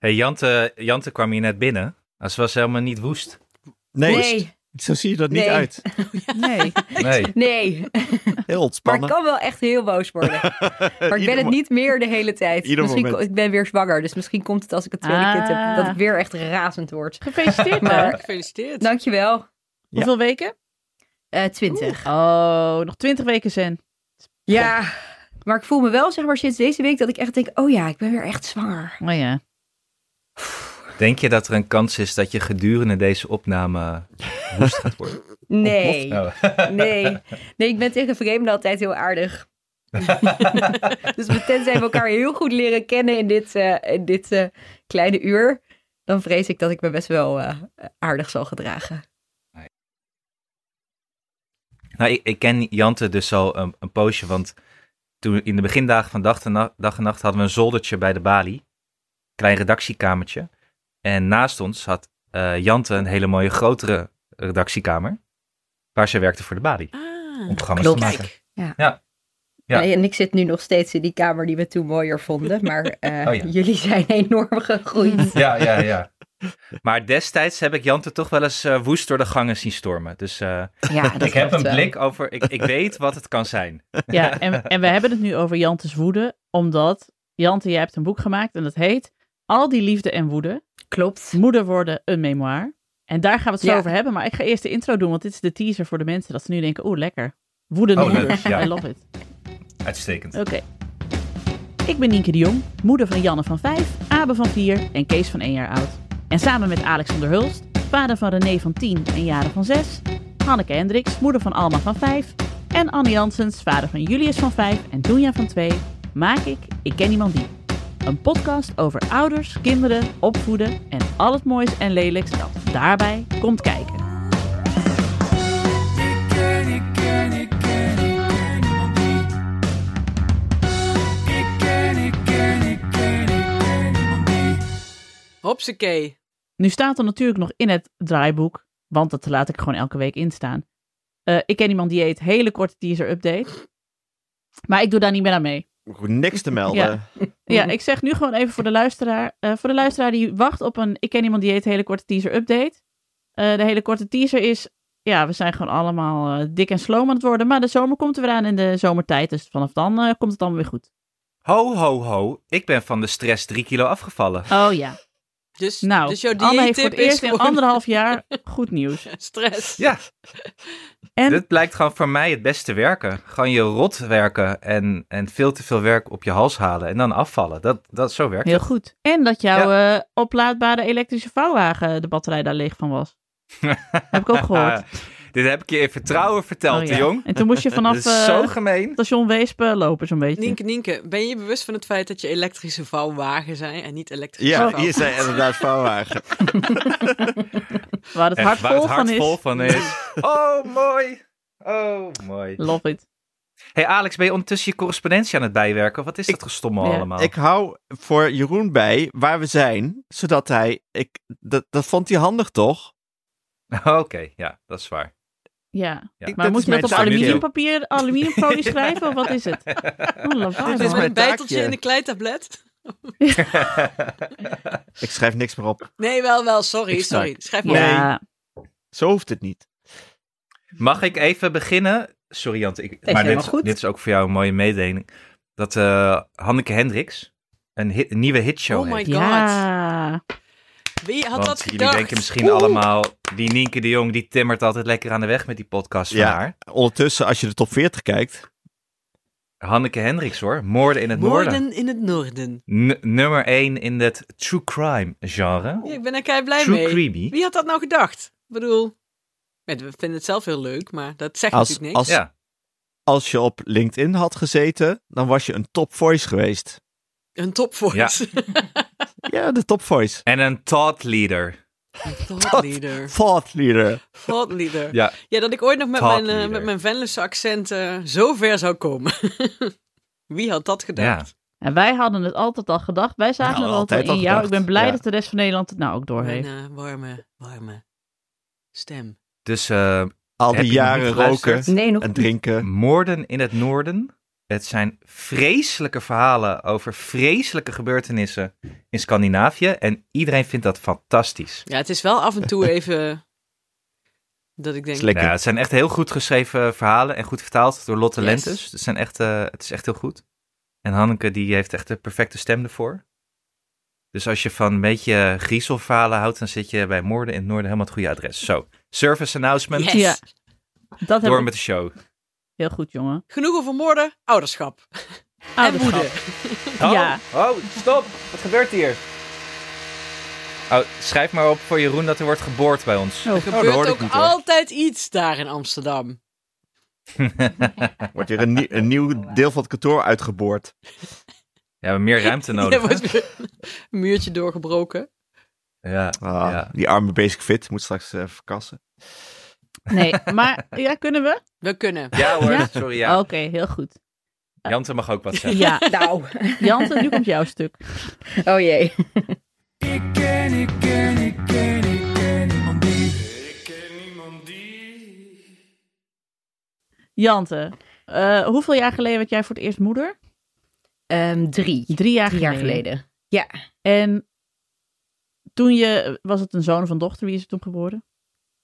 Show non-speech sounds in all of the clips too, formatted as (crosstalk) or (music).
Hey, Jante, Jante kwam hier net binnen. Ze was helemaal niet woest. Nee, Nee, zo zie je dat niet uit. (laughs) Nee. Nee. nee. Heel Maar ik ontspannen. kan wel echt heel boos worden. (laughs) Maar ik ben het niet meer de hele tijd. Ieder misschien, moment. Ik ben weer zwanger, dus misschien komt het als ik het tweede kind heb, Ah. dat ik weer echt razend word. Gefeliciteerd, Maar-. Gefeliciteerd. Dankjewel. Ja. Hoeveel weken? Eh 20. Oh, nog 20 weken zen. Ja, maar ik voel me wel zeg maar sinds deze week dat ik echt denk, oh ja, ik ben weer echt zwanger. Oh ja. Denk je dat er een kans is dat je gedurende deze opname woest gaat worden? (laughs) Nee, Oh. (laughs) nee. Nee, ik ben tegen vreemden altijd heel aardig. (laughs) dus tenzij we elkaar heel goed leren kennen in dit, eh, in dit eh, kleine uur, dan vrees ik dat ik me best wel eh, aardig zal gedragen. Nou, ik, ik ken Jante dus al een, een poosje, want toen in de begindagen van dag en, nacht, dag en nacht hadden we een zoldertje bij de balie. Klein redactiekamertje. En naast ons had eh, Jante een hele mooie grotere redactiekamer, waar ze werkte voor de balie. Ah, Om programma's Klopt. te maken. kijk. Ja. Nee, En ik zit nu nog steeds in die kamer die we toen mooier vonden, maar (laughs) eh, Oh ja. jullie zijn enorm gegroeid. Ja, ja, ja. Maar destijds heb ik Jante toch wel eens eh, woest door de gangen zien stormen. Dus eh, Ja, ik heb een wel. blik over, ik, ik weet wat het kan zijn. Ja, en, en we hebben het nu over Jantes woede, omdat Jante, jij hebt een boek gemaakt en dat heet Al die liefde en woede. Klopt. Moeder worden, een memoir. En daar gaan we het zo Ja. over hebben, maar ik ga eerst de intro doen, want dit is de teaser voor de mensen, dat ze nu denken, oeh, lekker. Woedende Oh, moeders, ja. I love it. Uitstekend. Oké. Ik ben Nienke de Jong, moeder van Janne van 5, Abe van 4 en Kees van 1 jaar oud. En samen met Alexander Hulst, vader van René van 10 en Jaren van 6, Hanneke Hendricks, moeder van Alma van 5 en Annie Janssens, vader van Julius van 5 en Doenja van 2, maak ik Ik Ken Iemand Die. Een podcast over ouders, kinderen, opvoeden en al het moois en lelijks dat daarbij komt kijken. Hopsakee. Nu staat er natuurlijk nog in het draaiboek, want dat laat ik gewoon elke week instaan. Eh, ik ken iemand die heet hele korte teaser update. Maar ik doe daar niet meer aan mee. Niks te melden. Ja, (laughs) ik zeg nu gewoon even voor de luisteraar. eh, voor de luisteraar die wacht op een ik ken iemand die heet hele korte teaser update. Eh, de hele korte teaser is, ja, we zijn gewoon allemaal eh, dik en sloom aan het worden. Maar de zomer komt er weer aan in de zomertijd. Dus vanaf dan eh, komt het allemaal weer goed. Ho, ho, ho. Ik ben van de stress drie kilo afgevallen. Oh ja. Dus, Nou, dus jouw Anne heeft voor het is eerst in anderhalf jaar goed nieuws. (laughs) stress. Ja, (laughs) En dit blijkt gewoon voor mij het beste werken. Gewoon je rot werken en, en veel te veel werk op je hals halen en dan afvallen. Dat, dat, zo werkt Heel het. goed. En dat jouw eh, oplaadbare elektrische vouwwagen de batterij daar leeg van was. (laughs) Heb ik ook gehoord. (laughs) dit heb ik je in vertrouwen verteld, Oh, ja. jong. En toen moest je vanaf (laughs) Dat is zo eh, gemeen. station Weespen lopen zo'n beetje. Nienke, Nienke, ben je je bewust van het feit dat je elektrische vouwwagen zijn en niet elektrische Ja, hier zijn inderdaad vouwwagen. (laughs) Waar het hart vol van is. vol van is. (laughs) Oh, mooi. Oh, mooi. Love it. Hey Alex, ben je ondertussen je correspondentie aan het bijwerken? Wat is dat gestommel Ja. allemaal? Ik hou voor Jeroen bij waar we zijn, zodat hij... Ik, dat, dat vond hij handig, toch? Oké, ja, dat is waar. Ja. Ja. Maar Dat moet je dat op aluminiumpapier, aluminiumfolie schrijven of wat is het? (laughs) Oh, Dit is man. mijn Een bijteltje in een kleitablet? (laughs) Ik schrijf niks meer op. Nee, wel, wel. Sorry, sorry. Schrijf maar. Nee. Ja, Zo hoeft het niet. Mag ik even beginnen? Sorry Jante, ik, maar dit, dit is ook voor jou een mooie mededeling. Dat eh, Hanneke Hendricks een, hit- een nieuwe hitshow Oh my heeft. god. ja. Wie had Want dat jullie gedacht? denken misschien allemaal, die Nienke de Jong, die timmert altijd lekker aan de weg met die podcast van Ja. haar. Ondertussen, als je de top 40 kijkt... Hanneke Hendricks hoor, Moorden in het Noorden. Moorden in het noorden. N- nummer 1 in het true crime genre. Ja, ik ben er kei blij True mee. creepy. Wie had dat nou gedacht? Ik bedoel, we vinden het zelf heel leuk, maar dat zegt Als, natuurlijk niks. als, Ja, als je op LinkedIn had gezeten, dan was je een top voice geweest. Een topvoice. Ja, (laughs) de top voice. en een thought leader. Een thought leader. Thought leader. Thought leader. Ja, Ja, dat ik ooit nog met Thought mijn, eh, leader. met mijn Venlose accent eh, zo ver zou komen. (laughs) Wie had dat gedacht? En wij hadden het altijd al gedacht. Wij zagen Nou, het altijd altijd in al jou. Ik ben blij ja. dat de rest van Nederland het nou ook doorheeft. eh, warme, warme stem. dus eh, Al die jaren roken Nee, nog en niet. drinken. Moorden in het Noorden. Het zijn vreselijke verhalen over vreselijke gebeurtenissen in Scandinavië. En iedereen vindt dat fantastisch. Ja, het is wel af en toe (laughs) even dat ik denk... Ja, het zijn echt heel goed geschreven verhalen en goed vertaald door Lotte Yes. Lentes. Het, zijn echt, eh, het is echt heel goed. En Hanneke die heeft echt de perfecte stem ervoor. Dus als je van een beetje griezelverhalen houdt, dan zit je bij Moorden in het Noorden helemaal het goede adres. Zo, service announcement. Yes. Ja. Dat heb Door ik met de show. Heel goed, jongen. Genoeg over moorden, ouderschap. (laughs) En Ouderschap. woede. (laughs) Oh, Ja. oh, stop. Wat gebeurt hier? Oh, schrijf maar op voor Jeroen dat er wordt geboord bij ons. Oh. Er dat gebeurt ook niet, altijd iets daar in Amsterdam. (laughs) Wordt hier een, nie- een nieuw deel van het kantoor uitgeboord. Ja, we hebben meer ruimte nodig. hè? wordt weer een muurtje doorgebroken. Ja, Ah, ja. Die arme Basic Fit moet straks eh verkassen. Nee, maar ja, kunnen we? We kunnen. ja hoor, Ja? sorry. Ja. Oké, heel goed. Jante mag ook wat zeggen. Ja, Nou, Jante, nu komt jouw stuk. oh jee. Ik ken, ik ken, ik ken, ik ken niemand die. Ik ken niemand die. Jante, eh, hoeveel jaar geleden werd jij voor het eerst moeder? Ehm, drie. Drie jaar Drie geleden. jaar geleden. Ja. En toen je, was het een zoon of een dochter? Wie is het toen geboren?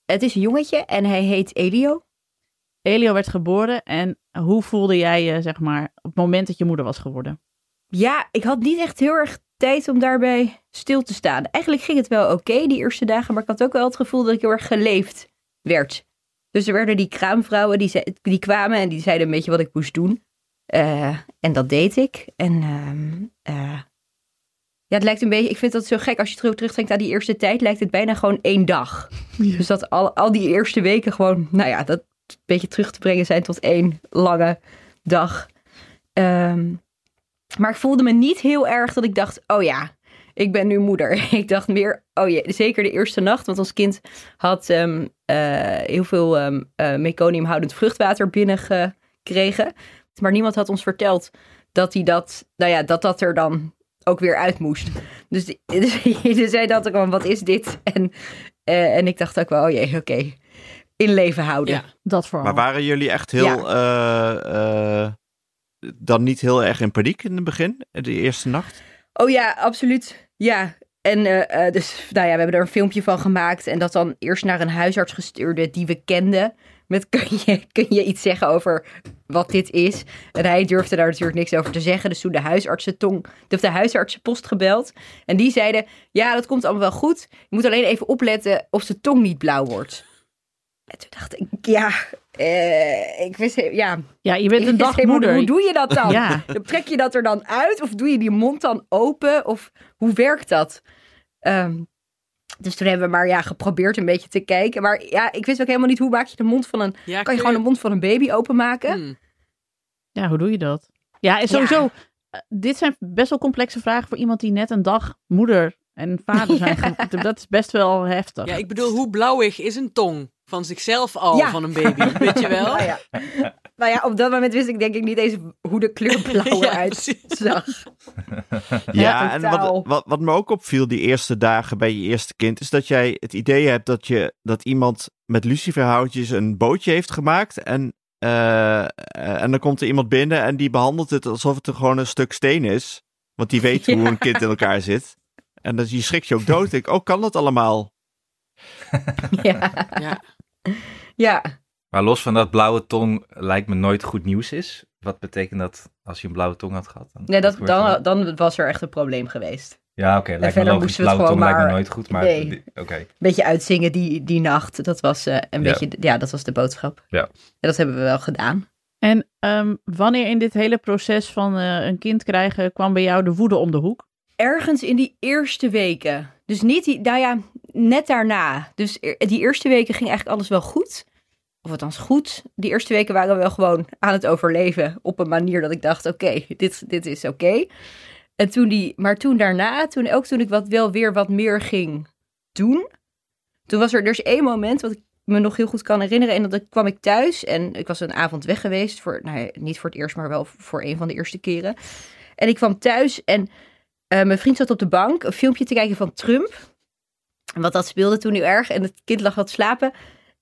Het is een jongetje en hij heet Elio. Elio werd geboren en hoe voelde jij je, zeg maar, op het moment dat je moeder was geworden? Ja, ik had niet echt heel erg tijd om daarbij stil te staan. Eigenlijk ging het wel oké die eerste dagen, maar ik had ook wel het gevoel dat ik heel erg geleefd werd. Dus er werden die kraamvrouwen, die, ze- die kwamen en die zeiden een beetje wat ik moest doen. Eh, en dat deed ik. En eh, ja, het lijkt een beetje, ik vind dat zo gek als je terug, terugdenkt aan die eerste tijd, lijkt het bijna gewoon één dag. Dus dat al, al die eerste weken gewoon, nou ja, dat een beetje terug te brengen zijn tot één lange dag. Ehm, maar ik voelde me niet heel erg dat ik dacht, oh ja, ik ben nu moeder. (laughs) Ik dacht meer, oh ja, zeker de eerste nacht. Want ons kind had ehm, eh, heel veel ehm eh, meconiumhoudend vruchtwater binnengekregen. Maar niemand had ons verteld dat hij dat, nou ja, dat dat er dan ook weer uit moest. Dus, die- (laughs) dus zij dacht ook van, wat is dit? En, eh, en ik dacht ook wel, oh jee, oké, in leven houden. Ja. Dat vooral. Maar waren jullie echt heel... eh, eh, dan niet heel erg in paniek in het begin? De eerste nacht? Oh ja, absoluut. Ja. En eh, eh, dus, nou ja, we hebben er een filmpje van gemaakt. En dat dan eerst naar een huisarts gestuurde die we kenden. Met kun je, kun je iets zeggen over wat dit is? En hij durfde daar natuurlijk niks over te zeggen. Dus toen de huisartsentong, of de huisartsenpost gebeld. En die zeiden, ja, dat komt allemaal wel goed. Je moet alleen even opletten of zijn tong niet blauw wordt. En toen dacht ik, ja, eh, ik wist, ja, ja, je bent een ik wist dag helemaal moeder. niet, Hoe doe je dat dan? Ja. Trek je dat er dan uit? Of doe je die mond dan open? Of hoe werkt dat? Ehm, dus toen hebben we maar ja, geprobeerd een beetje te kijken. Maar ja, ik wist ook helemaal niet hoe maak je de mond van een... Ja, Kan je gewoon de mond van een baby openmaken? Hmm. Ja, hoe doe je dat? Ja, en sowieso, eh, dit zijn best wel complexe vragen voor iemand die net een dag moeder en vader zijn. (laughs) ge- Dat is best wel heftig. Ja, ik bedoel, hoe blauwig is een tong van zichzelf al Ja. van een baby? (laughs) Weet je wel? Nou ja. nou ja, op dat moment wist ik denk ik niet eens hoe de kleur (laughs) blauw Ja, eruit zag. Ja, en wat, wat, wat me ook opviel die eerste dagen bij je eerste kind, is dat jij het idee hebt dat, je, dat iemand met luciferhoutjes een bootje heeft gemaakt. En, eh, en dan komt er iemand binnen en die behandelt het alsof het er gewoon een stuk steen is. Want die weet (laughs) hoe een kind in elkaar zit. En dan je schrikt je ook dood. Ik, oh, kan dat allemaal? Ja. Ja. ja. Maar los van dat blauwe tong lijkt me nooit goed nieuws is. Wat betekent dat als je een blauwe tong had gehad? Dan, Nee, dat, dan, dan was er echt een probleem geweest. Ja, oké. lijkt me verder logisch. moesten we het Blauwe tong gewoon lijkt me maar- nooit goed, maar... Nee. Oké. beetje uitzingen die, die nacht. Dat was eh, een Ja. beetje, ja, dat was de boodschap. Ja. En dat hebben we wel gedaan. En ehm, wanneer in dit hele proces van eh, een kind krijgen kwam bij jou de woede om de hoek? Ergens in die eerste weken. Dus niet die, nou ja, net daarna. Dus die eerste weken ging eigenlijk alles wel goed. Of althans goed. Die eerste weken waren we wel gewoon aan het overleven. Op een manier dat ik dacht, oké, dit, dit is oké. En toen die, maar toen daarna, toen, ook toen ik wat, wel weer wat meer ging doen. Toen was er dus één moment wat ik me nog heel goed kan herinneren. En dat kwam ik thuis en ik was een avond weg geweest. Voor, nou niet voor het eerst, maar wel voor een van de eerste keren. En ik kwam thuis en eh, mijn vriend zat op de bank een filmpje te kijken van Trump. Wat dat speelde toen heel erg. En het kind lag wat slapen.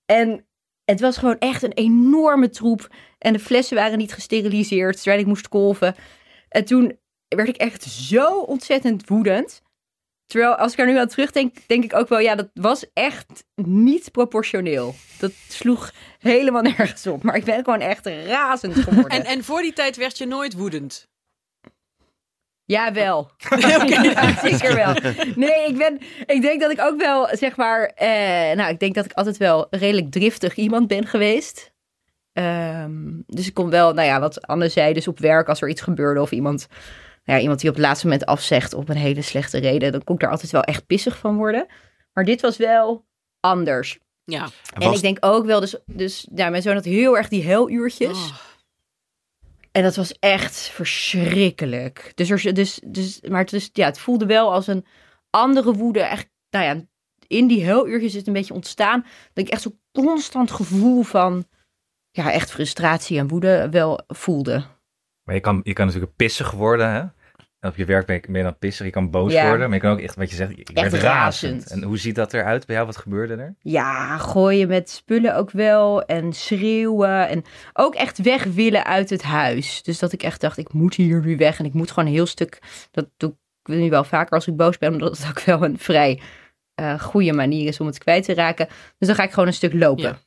En het was gewoon echt een enorme troep. En de flessen waren niet gesteriliseerd, terwijl ik moest kolven. En toen werd ik echt zo ontzettend woedend. Terwijl als ik er nu aan terugdenk, denk ik ook wel, ja, dat was echt niet proportioneel. Dat sloeg helemaal (laughs) nergens op. Maar ik ben gewoon echt razend geworden. En, en voor die tijd werd je nooit woedend. Ja, wel. (laughs) (laughs) Ja, zeker wel. Nee, ik, ben, ik denk dat ik ook wel, zeg maar... eh, nou, ik denk dat ik altijd wel redelijk driftig iemand ben geweest. Ehm, dus ik kon wel, nou ja, wat Anne zei, dus op werk als er iets gebeurde... of iemand, nou ja, iemand die op het laatste moment afzegt op een hele slechte reden... dan kon ik daar altijd wel echt pissig van worden. Maar dit was wel anders. Ja. En En was- ik denk ook wel, dus, dus ja, mijn zoon had heel erg die heluurtjes. Oh. En dat was echt verschrikkelijk. Dus, er, dus, dus, maar het, is, ja, het voelde wel als een andere woede. Echt, nou ja, in die heluurtjes is het een beetje ontstaan. Dat ik echt zo'n constant gevoel van, ja, echt frustratie en woede wel voelde. Maar je kan, je kan natuurlijk pissig worden, hè? Op je werk ben je, ben je dan pissig, je kan boos Ja. worden. Maar je kan ook echt, wat je zegt, ik Echt werd razend. razend. En hoe ziet dat eruit bij jou? Wat gebeurde er? Ja, gooien met spullen ook wel. En schreeuwen. En ook echt weg willen uit het huis. Dus dat ik echt dacht, ik moet hier nu weg. En ik moet gewoon een heel stuk... Dat doe ik nu wel vaker als ik boos ben. Omdat het ook wel een vrij eh, goede manier is om het kwijt te raken. Dus dan ga ik gewoon een stuk lopen.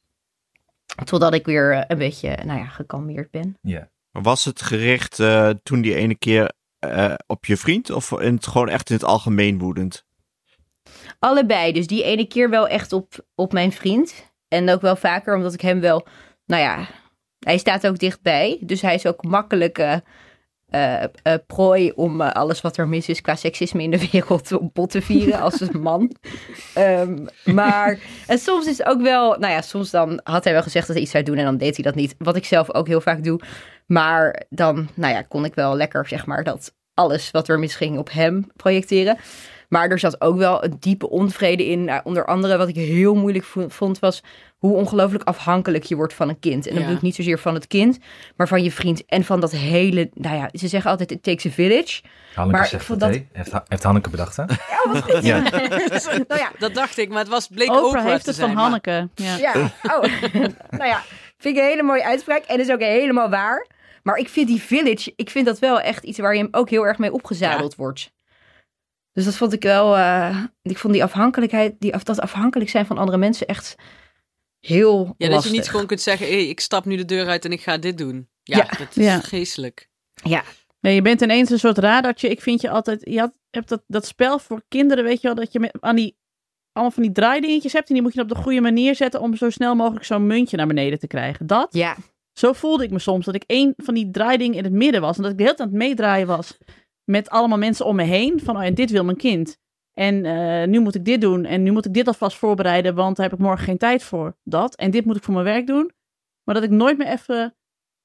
Ja. Totdat ik weer eh, een beetje, nou ja, gekalmeerd ben. Ja. Was het gericht eh, toen die ene keer eh, op je vriend of in het, gewoon echt in het algemeen woedend? Allebei. Dus die ene keer wel echt op, op mijn vriend. En ook wel vaker omdat ik hem wel... Nou ja, hij staat ook dichtbij. Dus hij is ook makkelijk eh, eh, prooi om eh, alles wat er mis is qua seksisme in de wereld op bot te vieren als een man. (laughs) Ehm, maar en soms is het ook wel... Nou ja, soms dan had hij wel gezegd dat hij iets zou doen en dan deed hij dat niet. Wat ik zelf ook heel vaak doe. Maar dan, nou ja, kon ik wel lekker zeg maar dat alles wat er misging op hem projecteren. Maar er zat ook wel een diepe onvrede in. Nou, onder andere wat ik heel moeilijk vo- vond was hoe ongelooflijk afhankelijk je wordt van een kind. En dan Ja. bedoel ik niet zozeer van het kind, maar van je vriend. En van dat hele, nou ja, ze zeggen altijd it takes a village. Hanneke Maar ik zegt vond dat, heeft, heeft Hanneke bedacht, hè? Ja, wat goed. Ja. (laughs) nou ja, Dat dacht ik, maar het was, bleek Oprah Oprah heeft te het zijn. van maar- Hanneke. Ja. ja. (laughs) Oh. (laughs) nou ja, vind ik een hele mooie uitspraak. En is ook helemaal waar. Maar ik vind die village, ik vind dat wel echt iets waar je hem ook heel erg mee opgezadeld wordt. Dus dat vond ik wel, eh, ik vond die afhankelijkheid, die, af- dat afhankelijk zijn van andere mensen echt heel Ja, dat je niet gewoon kunt zeggen, hey, ik stap nu de deur uit en ik ga dit doen. Ja, Ja. dat is Ja. geestelijk. Ja, Nee, je bent ineens een soort radartje. Ik vind je altijd... Je had, hebt dat, dat spel voor kinderen, weet je wel, dat je met, aan die, allemaal van die draaidingetjes hebt. En die moet je op de goede manier zetten om zo snel mogelijk zo'n muntje naar beneden te krijgen. Dat, ja, zo voelde ik me soms. Dat ik één van die draaidingen in het midden was. En dat ik de hele tijd aan het meedraaien was. Met allemaal mensen om me heen. Van, oh ja, dit wil mijn kind. En eh, nu moet ik dit doen. En nu moet ik dit alvast voorbereiden. Want daar heb ik morgen geen tijd voor. Dat. En dit moet ik voor mijn werk doen. Maar dat ik nooit meer even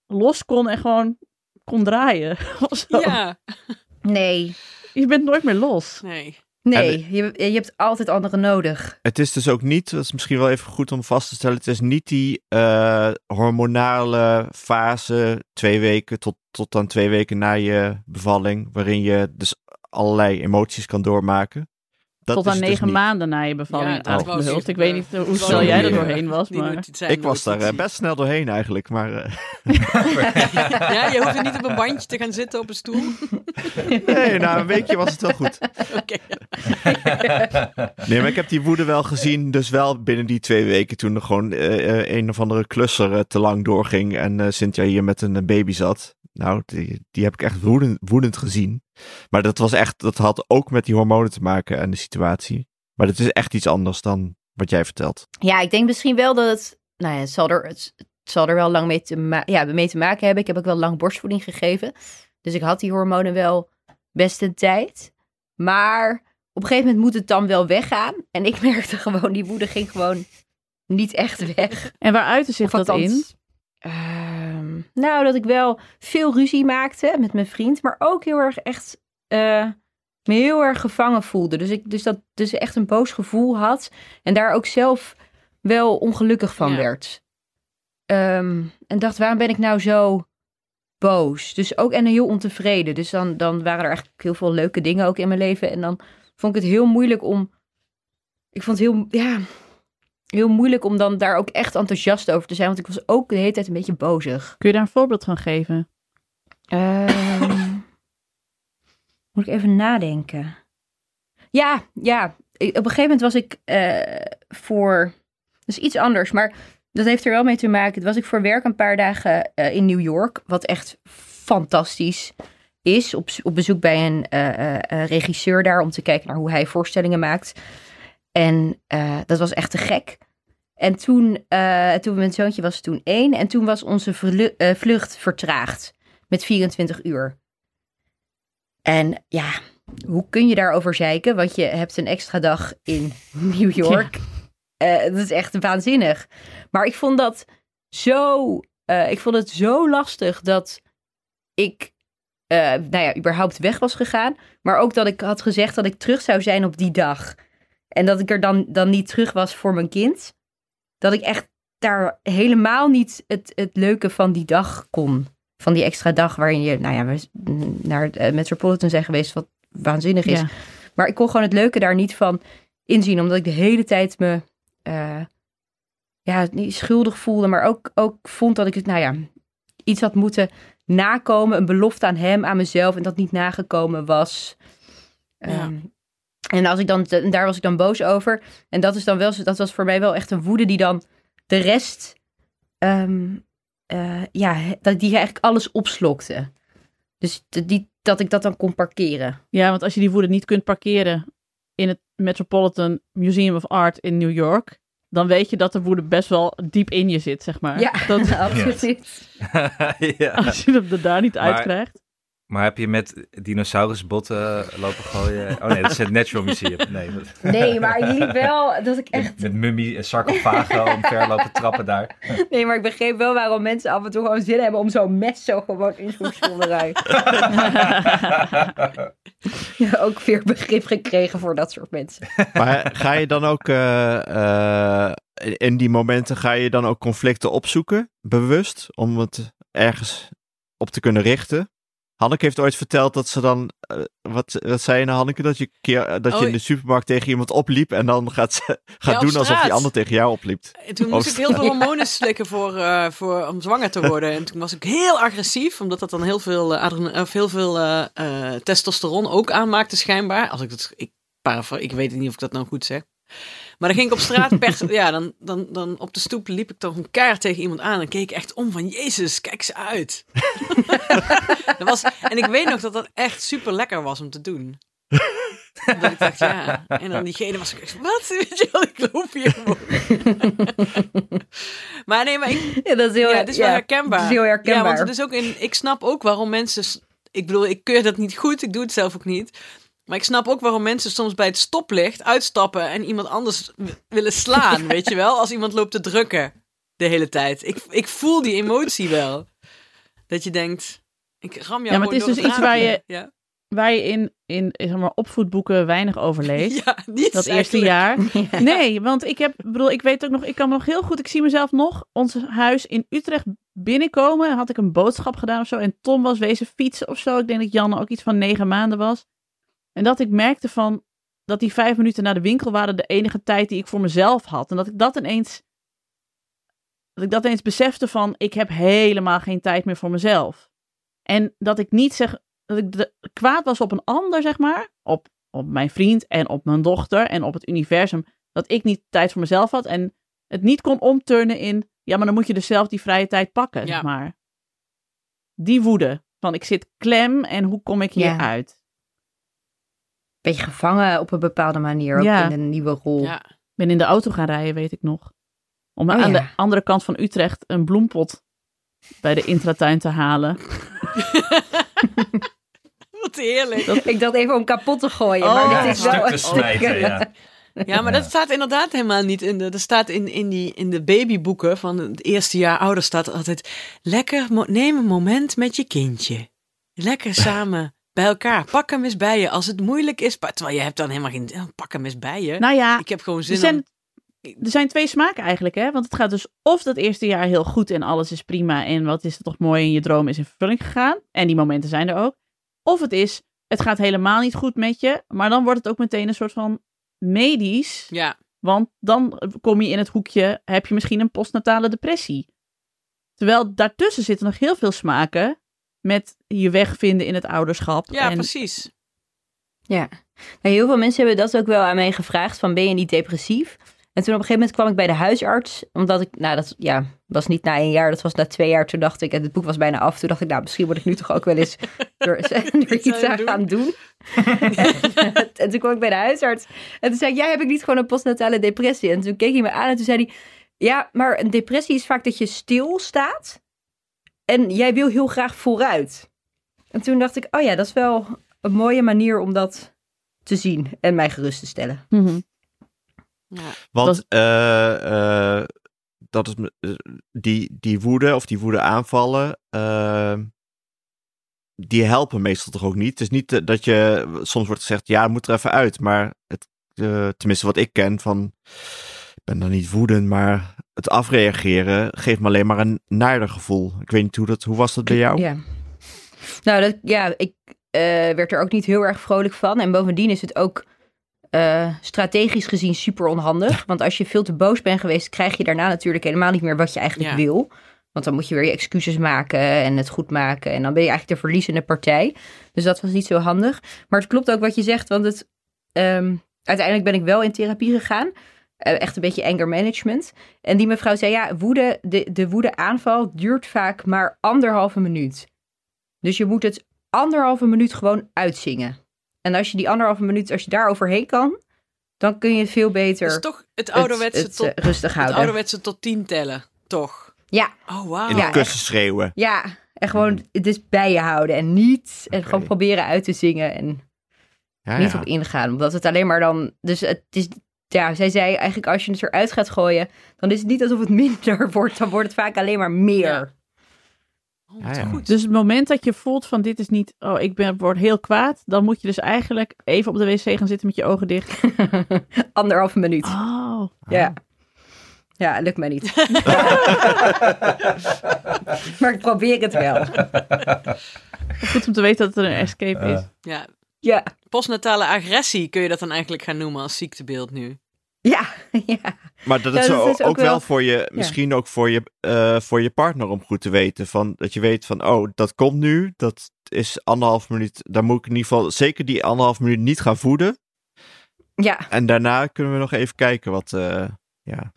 los kon en gewoon kon draaien. (laughs) Ja, (laughs) nee. Je bent nooit meer los. nee. Nee, je, je hebt altijd anderen nodig. Het is dus ook niet, dat is misschien wel even goed om vast te stellen, het is niet die eh, hormonale fase twee weken tot, tot dan twee weken na je bevalling, waarin je dus allerlei emoties kan doormaken. Dat Tot aan dus negen niet. maanden na je bevalling. Ja, dat Hulst. ik weet niet eh, eh, hoe snel jij er doorheen was. Die Maar... Ik was daar eh, best snel doorheen eigenlijk, maar eh, (laughs) Ja, je hoeft er niet op een (laughs) bandje te gaan zitten op een stoel. nee, na een weekje was het wel goed. (laughs) Oké. Nee, maar ik heb die woede wel gezien, dus wel binnen die twee weken toen er gewoon eh, eh, een of andere klusser eh, te lang doorging en eh Cynthia hier met een eh, baby zat. Nou, die, die heb ik echt woedend, woedend gezien. Maar dat was echt, dat had ook met die hormonen te maken en de situatie. Maar dat is echt iets anders dan wat jij vertelt. Ja, ik denk misschien wel dat het, nou ja, het zal er, het, het zal er wel lang mee te, ja, mee te maken hebben. Ik heb ook wel lang borstvoeding gegeven. Dus ik had die hormonen wel best een tijd. Maar op een gegeven moment moet het dan wel weggaan. En ik (laughs) merkte gewoon, die woede ging gewoon niet echt weg. En waar uitte zich Of dat in? althans, ehm, nou, dat ik wel veel ruzie maakte met mijn vriend. Maar ook heel erg echt eh, me heel erg gevangen voelde. Dus ik dus dat dus echt een boos gevoel had. En daar ook zelf wel ongelukkig van Ja. werd. Ehm, en dacht, waarom ben ik nou zo boos? Dus ook en heel ontevreden. Dus dan, dan waren er eigenlijk heel veel leuke dingen ook in mijn leven. En dan vond ik het heel moeilijk om. Ik vond het heel. Ja. Heel moeilijk om dan daar ook echt enthousiast over te zijn. Want ik was ook de hele tijd een beetje bozig. Kun je daar een voorbeeld van geven? Ehm, (clears throat) moet ik even nadenken. Ja, ja. Ik- op een gegeven moment was ik eh, voor... Dat is iets anders, maar dat heeft er wel mee te maken. Toen was ik voor werk een paar dagen eh, in New York. Wat echt fantastisch is. Op, op bezoek bij een eh, regisseur daar. Om te kijken naar hoe hij voorstellingen maakt. En eh, dat was echt te gek. En toen, eh, toen mijn zoontje was toen één. En toen was onze eh, vlucht vertraagd met 24 uur. En ja, hoe kun je daarover zeiken? Want je hebt een extra dag in (laughs) New York. Dat is echt waanzinnig. Maar ik vond dat zo. ik vond het zo lastig dat ik. nou ja, überhaupt weg was gegaan. Maar ook dat ik had gezegd dat ik terug zou zijn op die dag. En dat ik er dan, dan niet terug was voor mijn kind. Dat ik echt daar helemaal niet het, het leuke van die dag kon van die extra dag waarin je, nou ja, we naar het eh, Metropolitan zijn geweest, wat waanzinnig is. Ja. Maar ik kon gewoon het leuke daar niet van inzien, omdat ik de hele tijd me, eh, ja, niet schuldig voelde, maar ook, ook vond dat ik het, nou ja, iets had moeten nakomen, een belofte aan hem, aan mezelf, en dat niet nagekomen was. Ja. Ehm, en als ik dan, en daar was ik dan boos over. En dat is dan wel, dat was voor mij wel echt een woede die dan de rest, ehm, eh, ja, dat die eigenlijk alles opslokte. Dus die, dat ik dat dan kon parkeren. Ja, want als je die woede niet kunt parkeren in het Metropolitan Museum of Art in New York, dan weet je dat de woede best wel diep in je zit, zeg maar. Ja, Dat, (laughs) absoluut. (laughs) ja. als je het er daar niet uitkrijgt. Maar heb je met dinosaurusbotten lopen gooien? Oh nee, dat is het Natural Museum. Nee, dat- Nee, maar ik liep wel dat ik echt... Met mummie en sarcofagen omver lopen trappen daar. (laughs) Nee, maar ik begreep wel waarom mensen af en toe gewoon zin hebben om zo'n mes zo gewoon in zo'n schilderij. (laughs) ja, ook weer begrip gekregen voor dat soort mensen. Maar ga je dan ook eh, eh, in die momenten ga je dan ook conflicten opzoeken, bewust, om het ergens op te kunnen richten? Hanneke heeft ooit verteld dat ze dan, eh, wat, wat zei je nou Hanneke, dat je, keer, eh, dat je Oh, in de supermarkt tegen iemand opliep en dan gaat, ze, (laughs) gaat doen alsof die ander tegen jou opliep. En toen Oh, moest ik heel veel hormonen (laughs) slikken voor, eh, voor, om zwanger te worden. En toen was ik heel agressief, omdat dat dan heel veel, adren- of heel veel testosteron ook aanmaakte schijnbaar. Als ik het, ik, ik weet niet of ik dat nou goed zeg. Maar dan ging ik op straat, per, (laughs) ja, dan, dan, dan op de stoep liep ik toch een keihard tegen iemand aan en keek ik echt om van, jezus, kijk ze uit. (laughs) dat was, en ik weet nog dat dat echt super lekker was om te doen. Dat ik dacht, ja. En dan diegene was ik echt, wat? (laughs) Weet je wel, ik loop hier maar nee, maar ik, Ja, dat is heel, ja, het is wel herkenbaar. Het is heel herkenbaar. Ja, want het is ook in, ik snap ook waarom mensen, ik bedoel, ik keur dat niet goed, ik doe het zelf ook niet. Maar ik snap ook waarom mensen soms bij het stoplicht uitstappen en iemand anders willen slaan, (laughs) weet je wel? Als iemand loopt te drukken de hele tijd. Ik, ik voel die emotie wel. Dat je denkt, ik ram jou Ja, maar het is dus iets waar je- Ja, Waar je in, in zeg maar, opvoedboeken weinig over leest. (laughs) ja niet dat eerste jaar. (laughs) Nee, want ik heb, bedoel, ik weet ook nog, ik kan nog heel goed, ik zie mezelf nog, ons huis in Utrecht binnenkomen. Had ik een boodschap gedaan of zo. En Tom was wezen fietsen of zo. Ik denk dat Janne ook iets van negen maanden was. En dat ik merkte van, dat die vijf minuten naar de winkel waren de enige tijd die ik voor mezelf had. En dat ik dat ineens, dat ik dat ineens besefte van, ik heb helemaal geen tijd meer voor mezelf. En dat ik niet zeg, dat ik de, kwaad was op een ander, zeg maar. Op, op mijn vriend en op mijn dochter en op het universum. Dat ik niet tijd voor mezelf had en het niet kon omturnen in, ja, maar dan moet je dus zelf die vrije tijd pakken, Ja. zeg maar. Die woede van ik zit klem en hoe kom ik hier Ja. uit? Beetje gevangen op een bepaalde manier, ook Ja. in een nieuwe rol. Ja. Ik ben in de auto gaan rijden, weet ik nog. Om Oh, aan ja. de andere kant van Utrecht een bloempot bij de intratuin te halen. (laughs) Wat heerlijk. Ik dacht even om kapot te gooien, Oh, maar dit is stuk wel te smijten, ja. Ja, maar dat staat inderdaad helemaal niet in de. Dat staat in, in, die, in de babyboeken van het eerste jaar ouder staat altijd. Lekker, neem een moment met je kindje. Lekker samen bij elkaar. Pak hem eens bij je als het moeilijk is. Terwijl je hebt dan helemaal geen. oh, Pak hem eens bij je. Nou ja, Ik heb gewoon er zin zijn, om. er zijn twee smaken eigenlijk, hè? Want het gaat dus of dat eerste jaar heel goed en alles is prima en wat is er toch mooi en je droom is in vervulling gegaan. En die momenten zijn er ook. Of het is, het gaat helemaal niet goed met je, maar dan wordt het ook meteen een soort van medisch. Ja, Want dan kom je in het hoekje, heb je misschien een postnatale depressie. Terwijl daartussen zitten nog heel veel smaken met je weg vinden in het ouderschap. Ja, en, precies. Ja. Nou, heel veel mensen hebben dat ook wel aan mij gevraagd, van ben je niet depressief? En toen op een gegeven moment kwam ik bij de huisarts, omdat ik, nou dat ja, was niet na een jaar, dat was na twee jaar. Toen dacht ik, en het boek was bijna af, toen dacht ik, nou misschien word ik nu toch ook wel eens (laughs) er, er (laughs) iets aan doen. gaan doen. (laughs) en toen kwam ik bij de huisarts en toen zei ik, ja, heb ik niet gewoon een postnatale depressie? En toen keek hij me aan en toen zei hij, ja, maar een depressie is vaak dat je stilstaat en jij wil heel graag vooruit. En toen dacht ik, oh ja, dat is wel een mooie manier om dat te zien en mij gerust te stellen. Mhm. Ja. Want Was- eh, eh, dat is eh, die, die woede of die woede aanvallen, eh, die helpen meestal toch ook niet. Het is niet dat je, soms wordt gezegd, ja, moet er even uit. Maar het, eh, tenminste wat ik ken van, ben dan niet woedend, maar het afreageren geeft me alleen maar een naarder gevoel. Ik weet niet hoe dat, hoe was dat bij jou? Ja. Nou, dat, ja, ik eh, werd er ook niet heel erg vrolijk van. En bovendien is het ook eh, strategisch gezien super onhandig. Want als je veel te boos bent geweest, krijg je daarna natuurlijk helemaal niet meer wat je eigenlijk Ja. wil. Want dan moet je weer je excuses maken en het goed maken. En dan ben je eigenlijk de verliezende partij. Dus dat was niet zo handig. Maar het klopt ook wat je zegt, want het, ehm, uiteindelijk ben ik wel in therapie gegaan. Eh, echt een beetje anger management. En die mevrouw zei, ja, woede, de, de woede aanval duurt vaak maar anderhalve minuut. Dus je moet het anderhalve minuut gewoon uitzingen. En als je die anderhalve minuut, als je daar overheen kan, dan kun je het veel beter Dus toch het het- ouderwetse, het, tot, eh, rustig het houden. ouderwetse tot tien tellen, toch? Ja, Oh, wauw. In Ja, het kussen schreeuwen. ja. En gewoon het is bij je houden en niet. En gewoon proberen uit te zingen en Ja, niet ja. op ingaan. Omdat het alleen maar dan. Dus het is. Ja, zij zei eigenlijk als je het eruit gaat gooien, dan is het niet alsof het (laughs) minder wordt. Dan wordt het vaak alleen maar meer. Ja. Oh, wat Ja, ja. goed. Dus het moment dat je voelt van dit is niet, oh ik ben, word heel kwaad, dan moet je dus eigenlijk even op de wc gaan zitten met je ogen dicht. (laughs) Anderhalve minuut. Oh, Ja. Ja, lukt mij niet. (laughs) maar ik probeer het wel. goed om te weten dat er een escape is. Ja, Ja, postnatale agressie kun je dat dan eigenlijk gaan noemen als ziektebeeld nu. Ja, (laughs) ja. Maar dat Ja, is, dat zo is ook, ook wel wel- voor je, misschien ook voor je, eh, voor je partner om goed te weten. Van, dat je weet van, oh, dat komt nu. Dat is anderhalf minuut. Daar moet ik in ieder geval zeker die anderhalf minuut niet gaan voeden. Ja, En daarna kunnen we nog even kijken wat, eh, ja,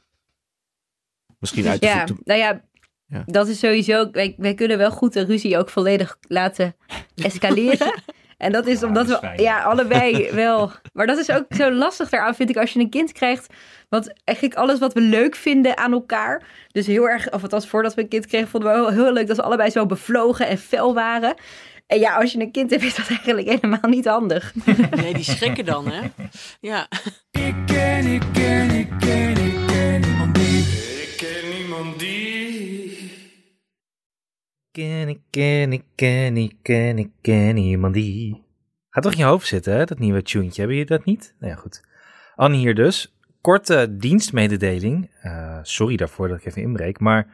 misschien uit de ja. voeten. nou ja, Ja. dat is sowieso... Wij, wij kunnen wel goed de ruzie ook volledig laten (laughs) escaleren. En dat is Ja, omdat dat is we ja, allebei (laughs) wel... Maar dat is ook zo lastig daaraan, vind ik, als je een kind krijgt. Want eigenlijk alles wat we leuk vinden aan elkaar... Dus heel erg, of althans voordat we een kind kregen... vonden we heel, heel leuk dat we allebei zo bevlogen en fel waren. En ja, als je een kind hebt, is dat eigenlijk helemaal niet handig. Nee, die schrikken dan, hè? Ja. Ik ken, ik ken, ik ken, ik ken Ken ik, ken ik, ken ik, ken ik, ken iemand die. Gaat toch in je hoofd zitten, hè, dat nieuwe tuentje. Hebben jullie dat niet? Nou ja, goed. Annie hier dus. Korte dienstmededeling. Eh, sorry daarvoor dat ik even inbreek, maar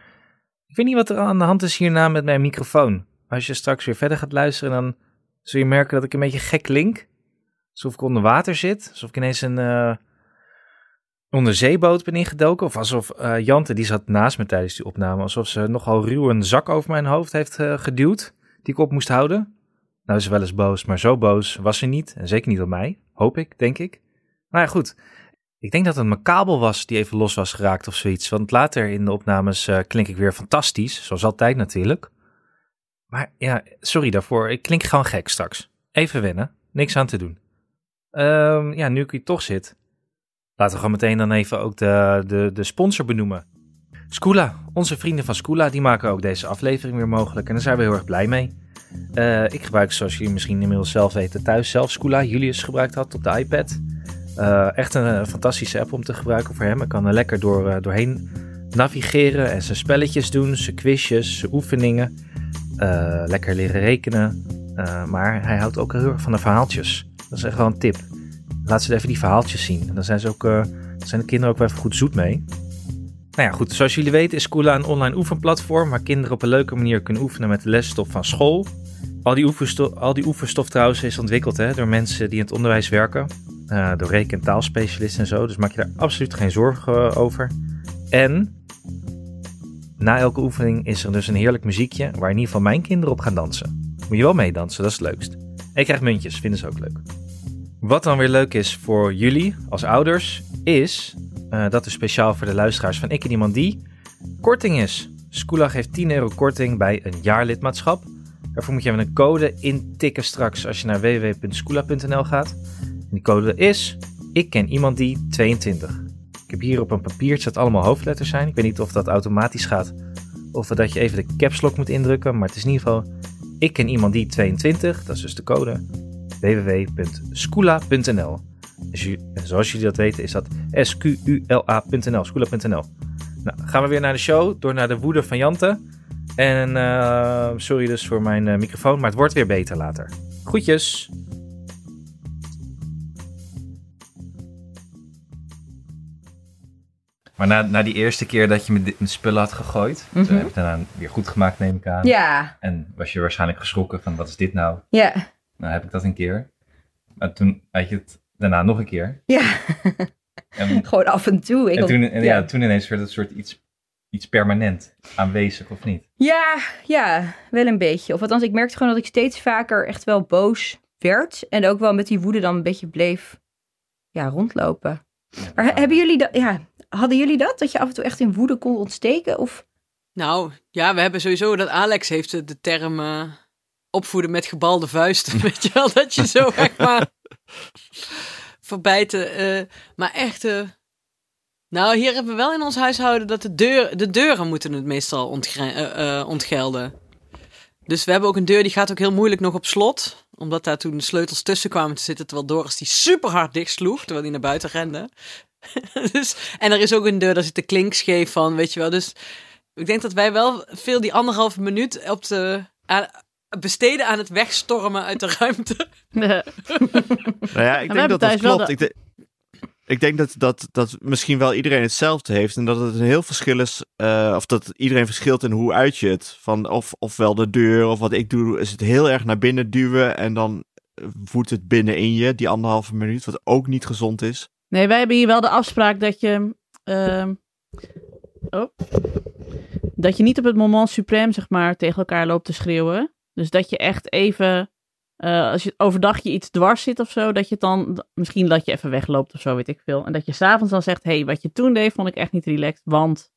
ik weet niet wat er aan de hand is hierna met mijn microfoon. Als je straks weer verder gaat luisteren, dan zul je merken dat ik een beetje gek klink. Alsof ik onder water zit. Alsof ik ineens een eh, onderzeeboot ben ingedoken. Of alsof eh, Jante, die zat naast me tijdens die opname, alsof ze nogal ruw een zak over mijn hoofd heeft eh, geduwd. Die ik op moest houden. Nou is ze wel eens boos, maar zo boos was ze niet. En zeker niet op mij. Hoop ik, denk ik. Maar ja, goed. Ik denk dat het mijn kabel was die even los was geraakt of zoiets. Want later in de opnames eh, klink ik weer fantastisch. Zoals altijd natuurlijk. Maar ja, sorry daarvoor. Ik klink gewoon gek straks. Even wennen. Niks aan te doen. Ehm, ja, nu ik hier toch zit. Laten we gewoon meteen dan even ook de, de, de sponsor benoemen. Scoola, onze vrienden van Scoola, die maken ook deze aflevering weer mogelijk. En daar zijn we heel erg blij mee. Eh, ik gebruik, zoals jullie misschien inmiddels zelf weten, thuis zelf Scoola. Julius gebruikt dat op de iPad. Eh, echt een, fantastische app om te gebruiken voor hem. Hij kan er lekker door, eh, doorheen navigeren en zijn spelletjes doen, zijn quizjes, zijn oefeningen. Lekker leren rekenen. Maar hij houdt ook heel erg van de verhaaltjes. Dat is echt wel een tip. Laat ze even die verhaaltjes zien. En dan zijn, ze ook, eh, zijn de kinderen ook wel even goed zoet mee. Nou ja, goed. Zoals jullie weten is Scoola een online oefenplatform waar kinderen op een leuke manier kunnen oefenen met de lesstof van school. Al die, oefenstof, al die oefenstof trouwens is ontwikkeld hè, door mensen die in het onderwijs werken. eh, door reken- en taalspecialisten en zo. Dus maak je daar absoluut geen zorgen eh, over. En na elke oefening is er dus een heerlijk muziekje waar in ieder geval mijn kinderen op gaan dansen. Moet je wel meedansen, dat is het leukst. En je krijgt muntjes, vinden ze ook leuk. Wat dan weer leuk is voor jullie als ouders, is eh, dat er speciaal voor de luisteraars van Ik en Iemand Die korting is. Scoola geeft 10 euro korting bij een jaarlidmaatschap. Daarvoor moet je even een code intikken straks als je naar www.scoola.nl gaat. En die code is Ik ken iemand die 22. Ik heb hier op een papiertje dat allemaal hoofdletters zijn. Ik weet niet of dat automatisch gaat of dat je even de caps lock moet indrukken. Maar het is in ieder geval Ik ken iemand die 22. Dat is dus de code www.scoola.nl. Ju- en zoals jullie dat weten is dat S-Q-U-L-A.nl. Nou, gaan we weer naar de show, door naar de woede van Jante. En eh, sorry dus voor mijn eh, microfoon, maar het wordt weer beter later. Groetjes! Maar na, na die eerste keer dat je me spullen had gegooid, toen heb ik daarna weer goed gemaakt, neem ik aan. Ja, En was je waarschijnlijk geschrokken van wat is dit nou? ja, Nou heb ik dat een keer. Maar toen had je het daarna nog een keer. ja. En, (laughs) Gewoon af en toe. Ik en, toen, en ja. ja. toen ineens werd het een soort iets, iets permanent aanwezig, of niet? Ja, ja, wel een beetje. Of althans, ik merkte gewoon dat ik steeds vaker echt wel boos werd. En ook wel met die woede dan een beetje bleef ja, rondlopen. Maar he- hebben jullie dat, ja, hadden jullie dat? Dat je af en toe echt in woede kon ontsteken? Of, Nou, ja, we hebben sowieso dat Alex heeft de, de term eh, opvoeden met gebalde vuisten. (laughs) Weet je wel, dat je zo echt maar verbijten. eh, maar echt, eh, nou, hier hebben we wel in ons huishouden dat de, de deuren moeten het meestal eh, ontgelden. Dus we hebben ook een deur die gaat ook heel moeilijk nog op slot. Omdat daar toen de sleutels tussen kwamen te zitten. Terwijl Doris die super hard dicht sloeg. Terwijl die naar buiten rende. (laughs) dus, en er is ook een deur, daar zit de klink scheef van, weet je wel. Dus ik denk dat wij wel veel die anderhalve minuut op de, besteden aan het wegstormen uit de ruimte. (laughs) Nou ja, ik denk dat dat klopt. Ik, de- ik denk dat, dat, dat misschien wel iedereen hetzelfde heeft. En dat het een heel verschil is. eh, of dat iedereen verschilt in hoe uit je het. Van of, ofwel de deur of wat ik doe, is het heel erg naar binnen duwen. En dan voedt het binnenin je, die anderhalve minuut. Wat ook niet gezond is. Nee, wij hebben hier wel de afspraak dat je. ehm, oh, dat je niet op het moment suprême, zeg maar, tegen elkaar loopt te schreeuwen. Dus dat je echt even. eh, als je overdag je iets dwars zit of zo, dat je dan. Misschien dat je even wegloopt of zo, weet ik veel. En dat je s'avonds dan zegt: hé, hey, wat je toen deed, vond ik echt niet relaxed. Want.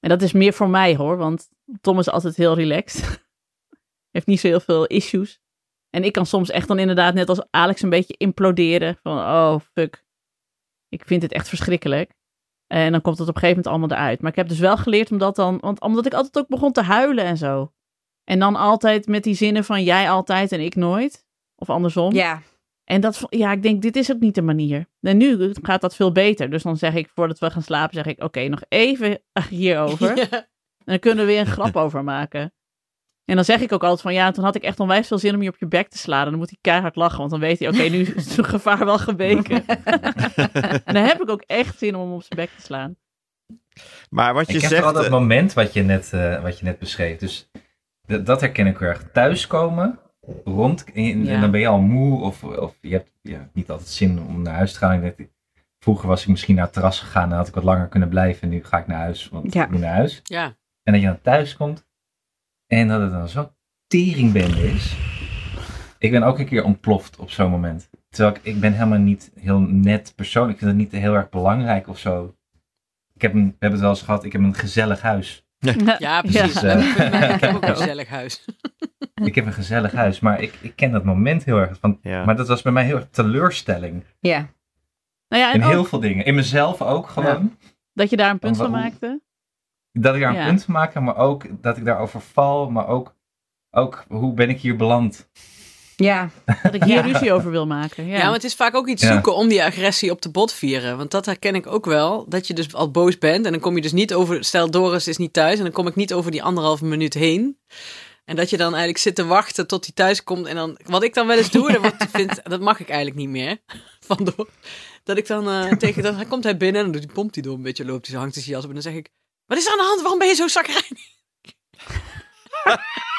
En dat is meer voor mij hoor, want Tom is altijd heel relaxed. (laughs) Heeft niet zo heel veel issues. En ik kan soms echt dan inderdaad, net als Alex, een beetje imploderen. Van, oh, fuck. Ik vind het echt verschrikkelijk. En dan komt het op een gegeven moment allemaal eruit. Maar ik heb dus wel geleerd om dat dan... Want omdat ik altijd ook begon te huilen en zo. En dan altijd met die zinnen van jij altijd en ik nooit. Of andersom. ja, En dat, ja, ik denk, dit is ook niet de manier. En nu gaat dat veel beter. Dus dan zeg ik, voordat we gaan slapen, zeg ik, oké, nog even (laughs) hierover. Ja. En dan kunnen we weer een grap (laughs) over maken. En dan zeg ik ook altijd van ja, toen had ik echt onwijs veel zin om je op je bek te slaan. En dan moet hij keihard lachen, want dan weet hij, oké, nu is het (laughs) gevaar wel geweken. en dan heb ik ook echt zin om hem op zijn bek te slaan. Maar wat je ik heb zegt. vooral dat eh, moment wat je net, eh, wat je net beschreef. Dus dat herken ik heel erg. Thuiskomen, rond, en, Ja. en dan ben je al moe of, of je hebt ja, niet altijd zin om naar huis te gaan. Ik denk, Vroeger was ik misschien naar het terras gegaan en had ik wat langer kunnen blijven. En nu ga ik naar huis, want Ja. ik moet naar huis. ja. En dat je dan thuis komt en dat het dan zo teringbende is. Ik ben ook een keer ontploft op zo'n moment. Terwijl ik, ik ben helemaal niet heel net persoon. Ik vind het niet heel erg belangrijk of zo. Ik heb een, we hebben het wel eens gehad, ik heb een gezellig huis. Ja, precies. Ja. Hebben- we hebben- Ik heb ook een (laughs) gezellig huis. (laughs) Ik heb een gezellig huis, maar ik, ik ken dat moment heel erg. Van, Ja. Maar dat was bij mij heel erg teleurstelling. ja. Nou ja, In heel ook veel dingen. In mezelf ook gewoon. dat je daar een punt Van maakte. Dat ik daar een Ja. punt van maak, maar ook dat ik daarover val. Maar ook, ook hoe ben ik hier beland? Ja, Dat ik hier (laughs) Ja. ruzie over wil maken. Ja, Ja, maar het is vaak ook iets Ja. zoeken om die agressie op de bot vieren. Want dat herken ik ook wel. Dat je dus al boos bent en dan kom je dus niet over... Stel, Doris is niet thuis en dan kom ik niet over die anderhalve minuut heen. En dat je dan eigenlijk zit te wachten tot hij thuis komt. En dan, wat ik dan wel eens doe, (laughs) dat, vind, dat mag ik eigenlijk niet meer. (laughs) Van door, dat ik dan eh, tegen, dan komt hij binnen en dan doet hij, pompt hij door een beetje, loopt hij, zo hangt hij zijn jas op. En dan zeg ik, wat is er aan de hand? Waarom ben je zo zakrijnig?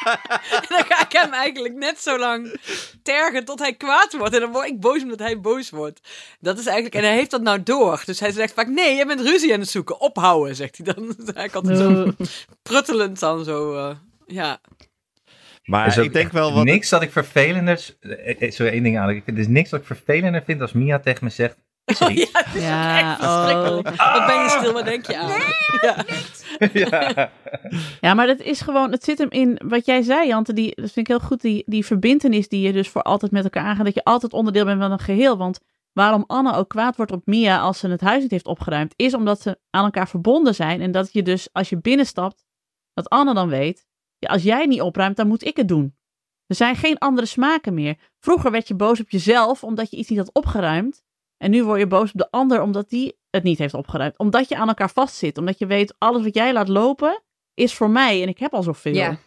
En (laughs) dan ga ik hem eigenlijk net zo lang tergen tot hij kwaad wordt. En dan word ik boos omdat hij boos wordt. Dat is eigenlijk, en hij heeft dat nou door. Dus hij zegt vaak, nee, je bent ruzie aan het zoeken. Ophouden, zegt hij dan. (laughs) Dus hij altijd zo pruttelend dan zo, eh, ja. Maar ik denk wel wat... Niks dat ik vervelender... eh, eh, Sorry, één ding aan. Ik vind, er is niks dat ik vervelender vind als Mia tegen me zegt... Er Oh, iets? ja, is Ja, echt verschrikkelijk. Wat ben je stil, wat denk je aan? (laughs) Ja. ja. Ja, maar dat is gewoon, het zit hem in wat jij zei, Jante. Die, dat vind ik heel goed, die, die verbindenis die je dus voor altijd met elkaar aangaat. Dat je altijd onderdeel bent van een geheel. Want waarom Anne ook kwaad wordt op Mia als ze het huis niet heeft opgeruimd, is omdat ze aan elkaar verbonden zijn. En dat je dus, als je binnenstapt, dat Anne dan weet, ja, als jij niet opruimt, dan moet ik het doen. Er zijn geen andere smaken meer. Vroeger werd je boos op jezelf omdat je iets niet had opgeruimd. En nu word je boos op de ander omdat die het niet heeft opgeruimd. Omdat je aan elkaar vastzit. Omdat je weet, alles wat jij laat lopen, is voor mij. En ik heb al zoveel. Ja.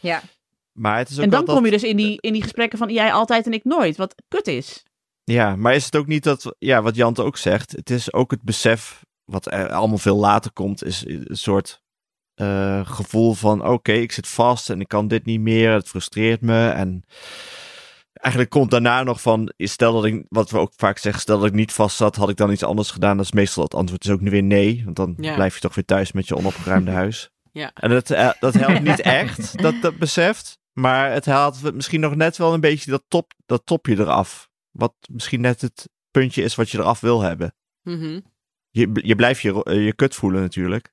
Ja. Maar het is ook En dan kom je dus in die, in die gesprekken van jij altijd en ik nooit. Wat kut is. Ja, maar is het ook niet dat, ja, wat Jante ook zegt, het is ook het besef, wat er allemaal veel later komt, is een soort eh, gevoel van, oké, ik zit vast en ik kan dit niet meer, het frustreert me. En eigenlijk komt daarna nog van, stel dat ik, wat we ook vaak zeggen, stel dat ik niet vast zat, had ik dan iets anders gedaan? Dat is meestal het antwoord, is ook nu weer nee, want dan Ja. blijf je toch weer thuis met je onopgeruimde (laughs) huis. Ja. En dat, eh, dat helpt niet (laughs) echt, dat, dat beseft. Maar het haalt misschien nog net wel een beetje dat, top, dat topje eraf. Wat misschien net het puntje is wat je eraf wil hebben. Mhm. Je, je blijft je, je kut voelen natuurlijk.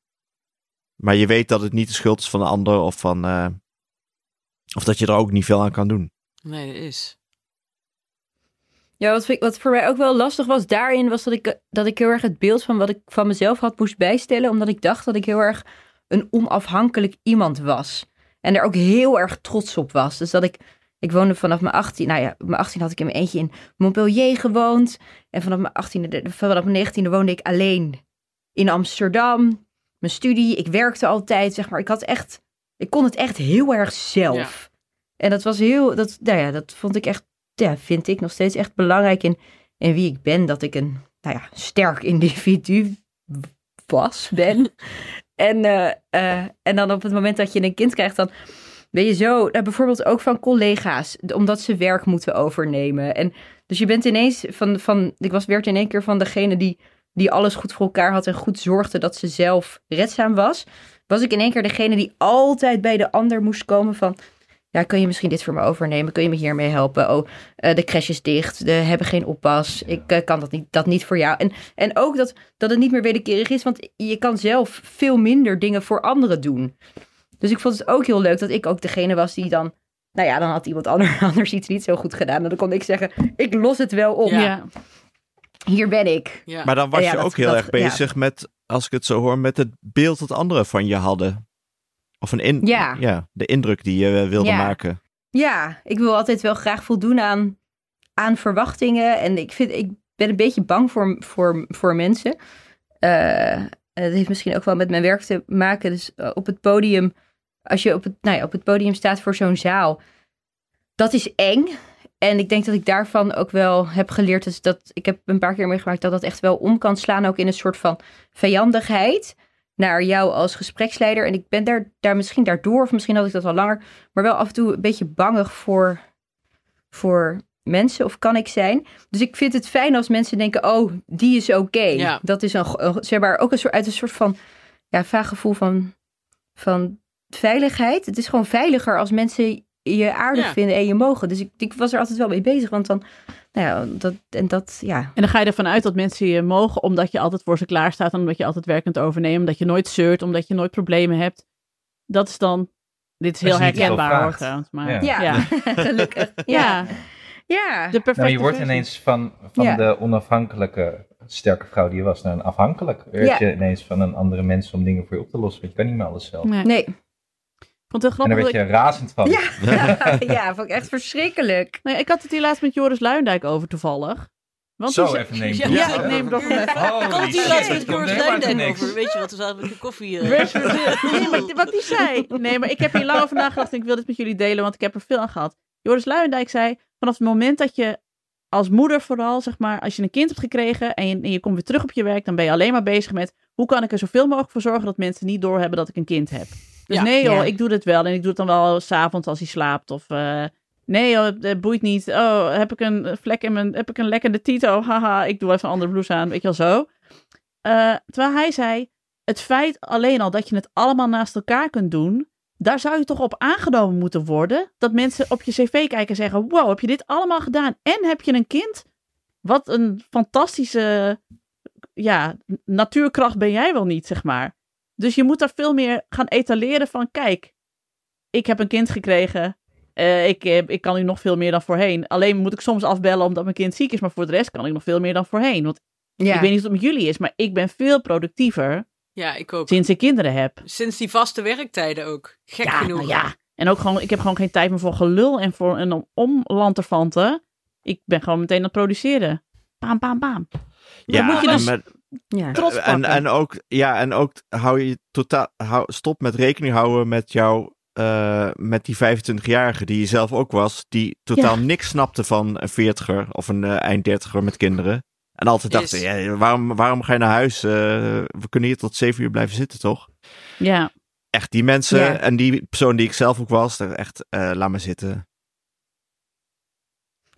Maar je weet dat het niet de schuld is van de ander of van. eh, of dat je er ook niet veel aan kan doen. Nee, dat is. Ja, wat, ik- wat voor mij ook wel lastig was daarin, was dat ik, dat ik heel erg het beeld van wat ik van mezelf had moest bijstellen. Omdat ik dacht dat ik heel erg een onafhankelijk iemand was. En daar ook heel erg trots op was. Dus dat ik, ik woonde vanaf mijn 18, nou ja, mijn 18 had ik in mijn eentje in Montpellier gewoond. En vanaf mijn 18e, vanaf mijn 19e woonde ik alleen in Amsterdam. Mijn studie, ik werkte altijd, zeg maar. Ik had echt, ik kon het echt heel erg zelf. En dat was heel, dat, nou ja, dat vond ik echt ja, vind ik nog steeds echt belangrijk in, in wie ik ben. Dat ik een nou ja, sterk individu was, ben. (laughs) en, eh, eh, en dan op het moment dat je een kind krijgt, dan ben je zo, nou, bijvoorbeeld ook van collega's, omdat ze werk moeten overnemen. En dus je bent ineens van, van ik was, werd in één keer van degene die, die alles goed voor elkaar had en goed zorgde dat ze zelf redzaam was. Was ik in één keer degene die altijd bij de ander moest komen van, ja, kun je misschien dit voor me overnemen? Kun je me hiermee helpen? Oh, eh, de crash is dicht. We hebben geen oppas. Ik eh, kan dat niet, dat niet voor jou. En, en ook dat, dat het niet meer wederkerig is, want je kan zelf veel minder dingen voor anderen doen. Dus ik vond het ook heel leuk dat ik ook degene was die dan, nou ja, dan had iemand ander- (laughs) anders iets niet zo goed gedaan. En dan kon ik zeggen, ik los het wel op. Ja. Hier ben ik. Ja. Maar dan was Ja, je dat- ook heel dat- erg bezig met, als ik het zo hoor, met het beeld dat anderen van je hadden. Of een in, Ja. de indruk die je eh, wilde Ja. maken. Ja, ik wil altijd wel graag voldoen aan, aan verwachtingen. En ik, vind, ik ben een beetje bang voor, voor, voor mensen. Eh, het heeft misschien ook wel met mijn werk te maken. Dus eh, op het podium, als je op het, nou ja, op het podium staat voor zo'n zaal, dat is eng. En ik denk dat ik daarvan ook wel heb geleerd. Dus dat ik heb een paar keer meegemaakt dat dat echt wel om kan slaan. Ook in een soort van vijandigheid naar jou als gespreksleider. En ik ben daar, daar misschien daardoor, of misschien had ik dat al langer, maar wel af en toe een beetje bangig voor, voor mensen. Of kan ik zijn. Dus ik vind het fijn als mensen denken, oh, die is oké. Ja. Dat is een, zeg maar, ook een soort, uit een soort van, ja, vaag gevoel van, van veiligheid. Het is gewoon veiliger als mensen je aardig Ja. vinden en je mogen. Dus ik, ik was er altijd wel mee bezig, want dan, nou ja, dat, en dat, ja. En dan ga je ervan uit dat mensen je mogen omdat je altijd voor ze klaar staat. En omdat je altijd werk kunt overnemen. Omdat je nooit zeurt. Omdat je nooit problemen hebt. Dat is dan... Dit is heel herkenbaar hoor trouwens. Maar, Ja. Ja, ja. (laughs) gelukkig. (laughs) Ja. Ja. De perfecte Nou, je wordt versie. ineens van, van Ja. de onafhankelijke sterke vrouw die je was naar een afhankelijk. Werd Ja. je ineens van een andere mens om dingen voor je op te lossen. Want je kan niet meer alles zelf. Nee. Nee. Ik het En daar werd dat je razend van. Ja. (laughs) (laughs) ja, vond ik echt verschrikkelijk. ik, nee, ik had het hier laatst met Joris Luijendijk over toevallig. Want Zo die even nemen. Ja, Ja, ik neem toch even. Holy Komt hier shit, laatst dat met Joris Luijendijk niks. over? Weet je wat, we zaten met een koffie... eh, Nee, maar wat hij zei. Nee, maar ik heb hier lang over nagedacht en ik wil dit met jullie delen, want ik heb er veel aan gehad. Joris Luijendijk zei, vanaf het moment dat je als moeder vooral, zeg maar, als je een kind hebt gekregen en je, en je komt weer terug op je werk, dan ben je alleen maar bezig met, hoe kan ik er zoveel mogelijk voor zorgen dat mensen niet doorhebben dat ik een kind heb. Dus Ja. nee joh, Ja. ik doe dit wel. En ik doe het dan wel s'avonds als hij slaapt. Of eh, nee joh, het boeit niet. Oh, heb ik een vlek in mijn, heb ik een lekkende tito? (laughs) Haha, ik doe even een andere blouse aan. Weet je wel zo. Eh, terwijl hij zei, het feit alleen al dat je het allemaal naast elkaar kunt doen. Daar zou je toch op aangenomen moeten worden. Dat mensen op je cv kijken en zeggen, wow, heb je dit allemaal gedaan? En heb je een kind? Wat een fantastische ja, natuurkracht ben jij wel niet, zeg maar. Dus je moet daar veel meer gaan etaleren van, kijk, ik heb een kind gekregen. Eh, ik, heb- ik kan nu nog veel meer dan voorheen. Alleen moet ik soms afbellen omdat mijn kind ziek is. Maar voor de rest kan ik nog veel meer dan voorheen. Want Ja. ik weet niet of het met jullie is, maar ik ben veel productiever Ja, ik ook. sinds ik kinderen heb. Sinds die vaste werktijden ook. Gek ja, genoeg. nou ja. En ook gewoon, ik heb gewoon geen tijd meer voor gelul en voor een om- omlanterfanten. Ik ben gewoon meteen aan het produceren. Baam, baam, baam. Ja, moet je dus maar- ja. trots en, pakken. en ook, ja, en ook hou je totaal, hou, stop met rekening houden met jou, eh, met die 25-jarige die je zelf ook was, die totaal niks snapte van een 40er of een eh, eind 30er met kinderen. En altijd Yes. dachten, ja, waarom, waarom ga je naar huis? Eh, we kunnen hier tot 7 uur blijven zitten, toch? Ja, Echt, die mensen Ja. en die persoon die ik zelf ook was, daar echt, eh, laat me zitten.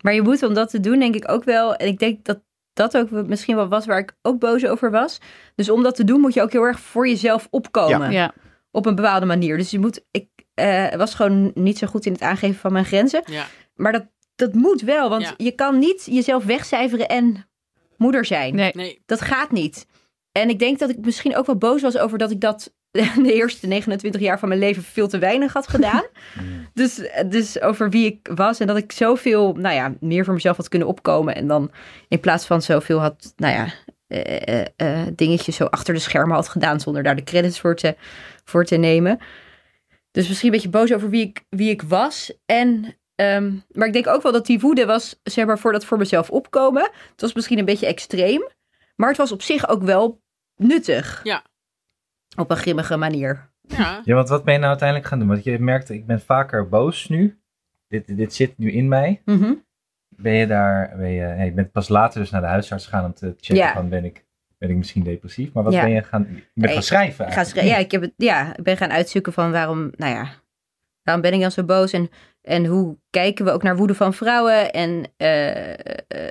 Maar je moet om dat te doen, denk ik ook wel. En ik denk dat dat ook misschien wel was waar ik ook boos over was. Dus om dat te doen, moet je ook heel erg voor jezelf opkomen. ja. Op een bepaalde manier. Dus je moet. Ik eh, was gewoon niet zo goed in het aangeven van mijn grenzen. Ja. Maar dat, dat moet wel. Want Ja. je kan niet jezelf wegcijferen en moeder zijn. Nee. Nee. Dat gaat niet. En ik denk dat ik misschien ook wel boos was over dat ik dat (laughs) de eerste 29 jaar van mijn leven veel te weinig had gedaan. (laughs) dus, dus over wie ik was en dat ik zoveel, nou ja, meer voor mezelf had kunnen opkomen. En dan in plaats van zoveel had, nou ja, eh, eh, eh, dingetjes zo achter de schermen had gedaan zonder daar de credits voor te, voor te nemen. Dus misschien een beetje boos over wie ik, wie ik was. En, ehm, maar ik denk ook wel dat die woede was, zeg maar, voor dat voor mezelf opkomen. Het was misschien een beetje extreem. Maar het was op zich ook wel nuttig. Ja. Op een grimmige manier. Ja. Ja, want wat ben je nou uiteindelijk gaan doen? Want je merkte, ik ben vaker boos nu. Dit, dit zit nu in mij. Mhm. Ben je daar, ben je, nee, je bent pas later dus naar de huisarts gegaan om te checken Ja. van ben ik, ben ik misschien depressief? Maar wat Ja. ben je gaan, je bent Nee, gaan schrijven Ik, ga eigenlijk. schrijven. ja, ik heb het, ja, ik ben gaan uitzoeken van waarom, nou ja, waarom ben ik dan zo boos? En, en hoe kijken we ook naar woede van vrouwen en eh,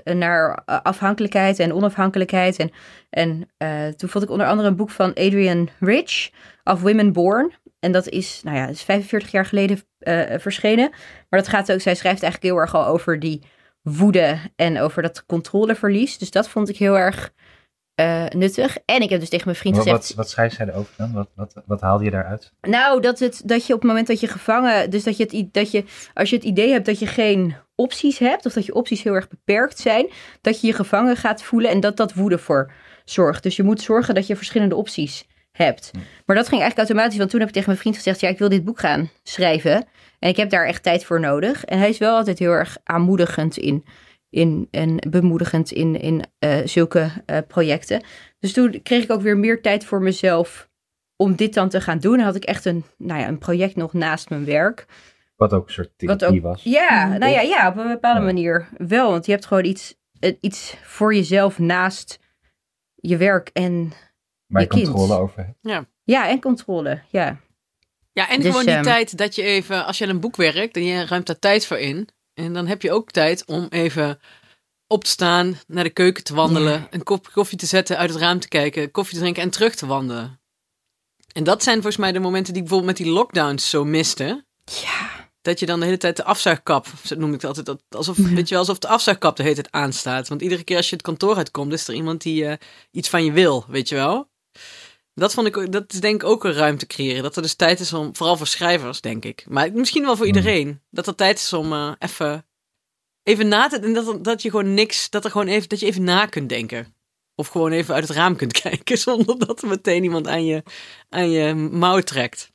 eh, naar afhankelijkheid en onafhankelijkheid. En, en eh, toen vond ik onder andere een boek van Adrian Rich, Of Women Born. En dat is, nou ja, is 45 jaar geleden eh, verschenen. Maar dat gaat ook, zij schrijft eigenlijk heel erg al over die woede en over dat controleverlies. Dus dat vond ik heel erg eh, nuttig. En ik heb dus tegen mijn vriend gezegd... wat, wat schrijft zij erover dan? Wat, wat, wat haalde je daaruit? Nou, dat, het, dat je op het moment dat je gevangen, dus dat je, het, dat je, als je het idee hebt dat je geen opties hebt, of dat je opties heel erg beperkt zijn, dat je je gevangen gaat voelen en dat dat woede voor zorgt. Dus je moet zorgen dat je verschillende opties hebt. Maar dat ging eigenlijk automatisch, want toen heb ik tegen mijn vriend gezegd, ja, ik wil dit boek gaan schrijven. En ik heb daar echt tijd voor nodig. En hij is wel altijd heel erg aanmoedigend in, in en bemoedigend in, in eh, zulke eh, projecten. Dus toen kreeg ik ook weer meer tijd voor mezelf om dit dan te gaan doen. En had ik echt een, nou ja, een project nog naast mijn werk. Wat ook een soort therapie was. Ja, nou ja, ja, op een bepaalde Ja. manier wel. Want je hebt gewoon iets, eh, iets voor jezelf naast je werk en Waar je je kind. controle over hebt. ja, en controle. Ja, Ja, en Dus, gewoon die ehm, tijd dat je even, als je aan een boek werkt en je ruimt daar tijd voor in. En dan heb je ook tijd om even op te staan, naar de keuken te wandelen, een kop koffie te zetten, uit het raam te kijken, koffie te drinken en terug te wandelen. En dat zijn volgens mij de momenten die ik bijvoorbeeld met die lockdowns zo miste. ja, Dat je dan de hele tijd de afzuigkap, zo noem ik het altijd, dat, alsof, weet je wel, alsof de afzuigkap de hele tijd aanstaat. Want iedere keer als je het kantoor uitkomt, is er iemand die eh, iets van je wil, weet je wel. Dat vond ik, ook- dat is denk ik ook een ruimte creëren. Dat er dus tijd is om, vooral voor schrijvers, denk ik. Maar misschien wel voor Hmm. iedereen. Dat er tijd is om eh, even, even na te, en dat, dat je gewoon niks, dat er gewoon even, dat je even na kunt denken. Of gewoon even uit het raam kunt (laughs) kijken, zonder dat er meteen iemand aan je, aan je mouw trekt.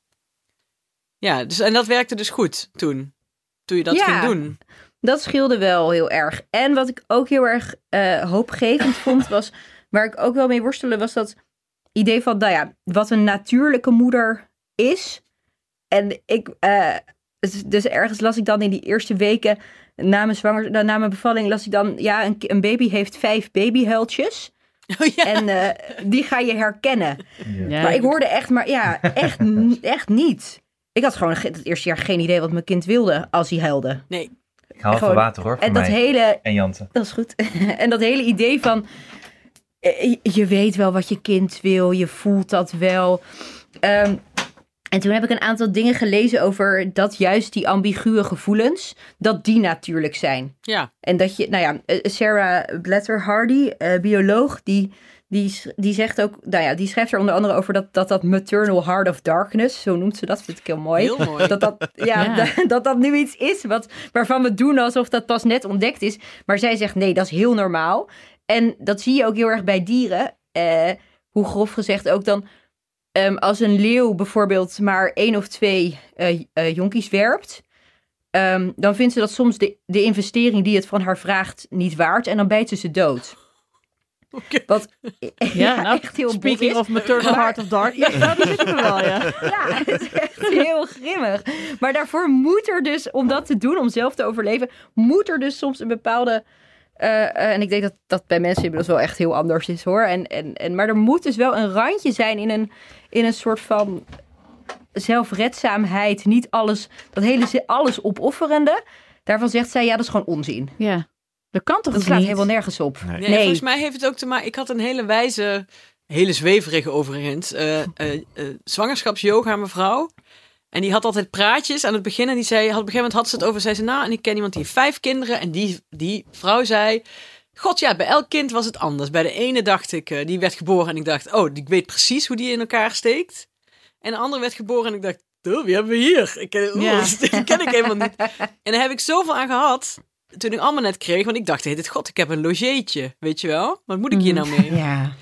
Ja, dus, en dat werkte dus goed toen. Toen je dat Ja. ging doen. dat scheelde wel heel erg. En wat ik ook heel erg eh, hoopgevend vond, was waar ik ook wel mee worstelde, was dat idee van, nou ja, wat een natuurlijke moeder is. En ik, eh, dus- dus ergens las ik dan in die eerste weken na mijn, zwanger, na mijn bevalling, las ik dan, ja, een, een baby heeft vijf babyhuiltjes. (laughs) Oh ja. En eh, die ga je herkennen. Ja. Maar ik hoorde echt, maar ja, echt, (laughs) echt niet. Ik had gewoon ge- het eerste jaar geen idee wat mijn kind wilde als hij huilde. Nee. Ik haal Gewoon- water hoor, voor En dat mij hele, en Jante. dat is goed. (laughs) en dat hele idee van, je weet wel wat je kind wil, je voelt dat wel. Ehm, en toen heb ik een aantal dingen gelezen over dat juist die ambiguë gevoelens, dat die natuurlijk zijn. Ja. En dat je, nou ja, eh, Sarah Blatter Hardy, eh, bioloog, die, die, die zegt ook, nou ja, die schrijft er onder andere over dat dat, dat maternal heart of darkness, zo noemt ze dat, vind ik heel mooi. Heel mooi. Dat dat, ja, Ja. (laughs) Dat, dat dat nu iets is wat, waarvan we doen alsof dat pas net ontdekt is. Maar zij zegt nee, dat is heel normaal. En dat zie je ook heel erg bij dieren. Eh, hoe grof gezegd ook dan. ehm, als een leeuw bijvoorbeeld maar één of twee eh, eh, jonkies werpt. ehm, dan vindt ze dat soms de, de investering die het van haar vraagt niet waard. En dan bijt ze ze dood. Oké. Wat (laughs) (laughs) Ja, nou, echt heel speaking is. of (laughs) maternal heart of darkness, nou, daar zitten we wel, ja. Ja, het is echt heel grimmig. Maar daarvoor moet er dus, om dat te doen, om zelf te overleven, moet er dus soms een bepaalde. Eh, eh, en ik denk dat dat bij mensen inmiddels wel echt heel anders is hoor. En, en, en, maar er moet dus wel een randje zijn in een, in een soort van zelfredzaamheid. Niet alles, dat hele alles opofferende. Daarvan zegt zij, ja, dat is gewoon onzin. Ja, dat kan toch Dat ook slaat niet? helemaal nergens op. Nee. Nee, volgens mij heeft het ook te maken. Ik had een hele wijze, hele zweverige overigens, eh eh, zwangerschapsyoga mevrouw. En die had altijd praatjes aan het begin. En die zei, had, op een gegeven moment had ze het over. Zei ze, nou, en ik ken iemand die heeft vijf kinderen. En die, die vrouw zei. God ja, bij elk kind was het anders. Bij de ene dacht ik, eh, die werd geboren. En ik dacht, oh, ik weet precies hoe die in elkaar steekt. En de andere werd geboren. En ik dacht, oh, wie hebben we hier? Ik ken, Ja. (laughs) die ken ik helemaal niet. En daar heb ik zoveel aan gehad. Toen ik allemaal net kreeg. Want ik dacht, hey, dit god, ik heb een logeetje. Weet je wel? Wat moet ik hier nou mee? Ja.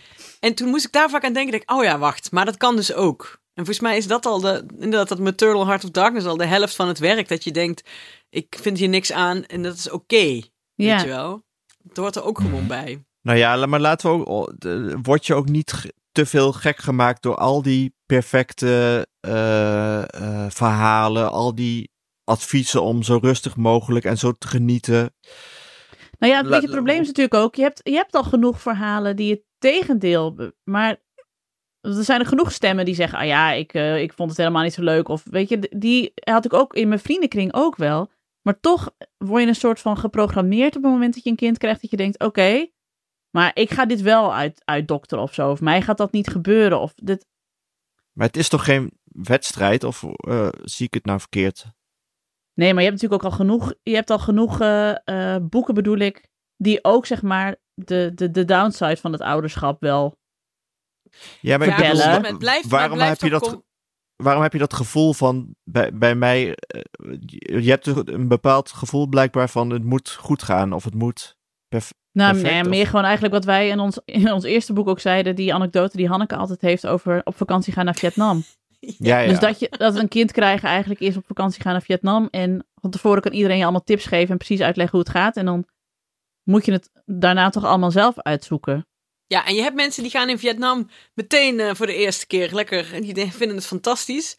En toen moest ik daar vaak aan denken. Denk, ik, oh ja, wacht. Maar dat kan dus ook. En volgens mij is dat al de, inderdaad, dat maternal heart of darkness al de helft van het werk. Dat je denkt, ik vind hier niks aan en dat is oké. weet Ja. je wel? Het hoort er ook gewoon bij. Nou ja, maar laten we ook. oh, Word je ook niet te veel gek gemaakt door al die perfecte eh, eh, verhalen, al die adviezen om zo rustig mogelijk en zo te genieten. Nou ja, het, La- beetje het probleem is natuurlijk ook, je hebt, je hebt al genoeg verhalen die het tegendeel, be- er zijn er genoeg stemmen die zeggen, ah ja, ik, eh, ik vond het helemaal niet zo leuk. Of weet je, die had ik ook in mijn vriendenkring ook wel. Maar toch word je een soort van geprogrammeerd op het moment dat je een kind krijgt, dat je denkt, oké, maar ik ga dit wel uit, uitdokteren of zo. Of mij gaat dat niet gebeuren. Of dit, Maar het is toch geen wedstrijd, of eh, zie ik het nou verkeerd? Nee, maar je hebt natuurlijk ook al genoeg, je hebt al genoeg eh, boeken, bedoel ik, die ook zeg maar de, de, de downside van het ouderschap wel. Ja, maar Ja, dus blijft, waarom, heb je dat, waarom heb je dat gevoel van, bij, bij mij, eh, je hebt toch een bepaald gevoel blijkbaar van het moet goed gaan, of het moet perf- Nou, Perfect, nee, of- meer gewoon eigenlijk wat wij in ons, in ons eerste boek ook zeiden, die anekdote die Hanneke altijd heeft over op vakantie gaan naar Vietnam. (laughs) Ja, ja. Dus dat, je, dat we een kind krijgen eigenlijk eerst op vakantie gaan naar Vietnam en van tevoren kan iedereen je allemaal tips geven en precies uitleggen hoe het gaat en dan moet je het daarna toch allemaal zelf uitzoeken. Ja, en je hebt mensen die gaan in Vietnam meteen eh, voor de eerste keer lekker. En die de- vinden het fantastisch.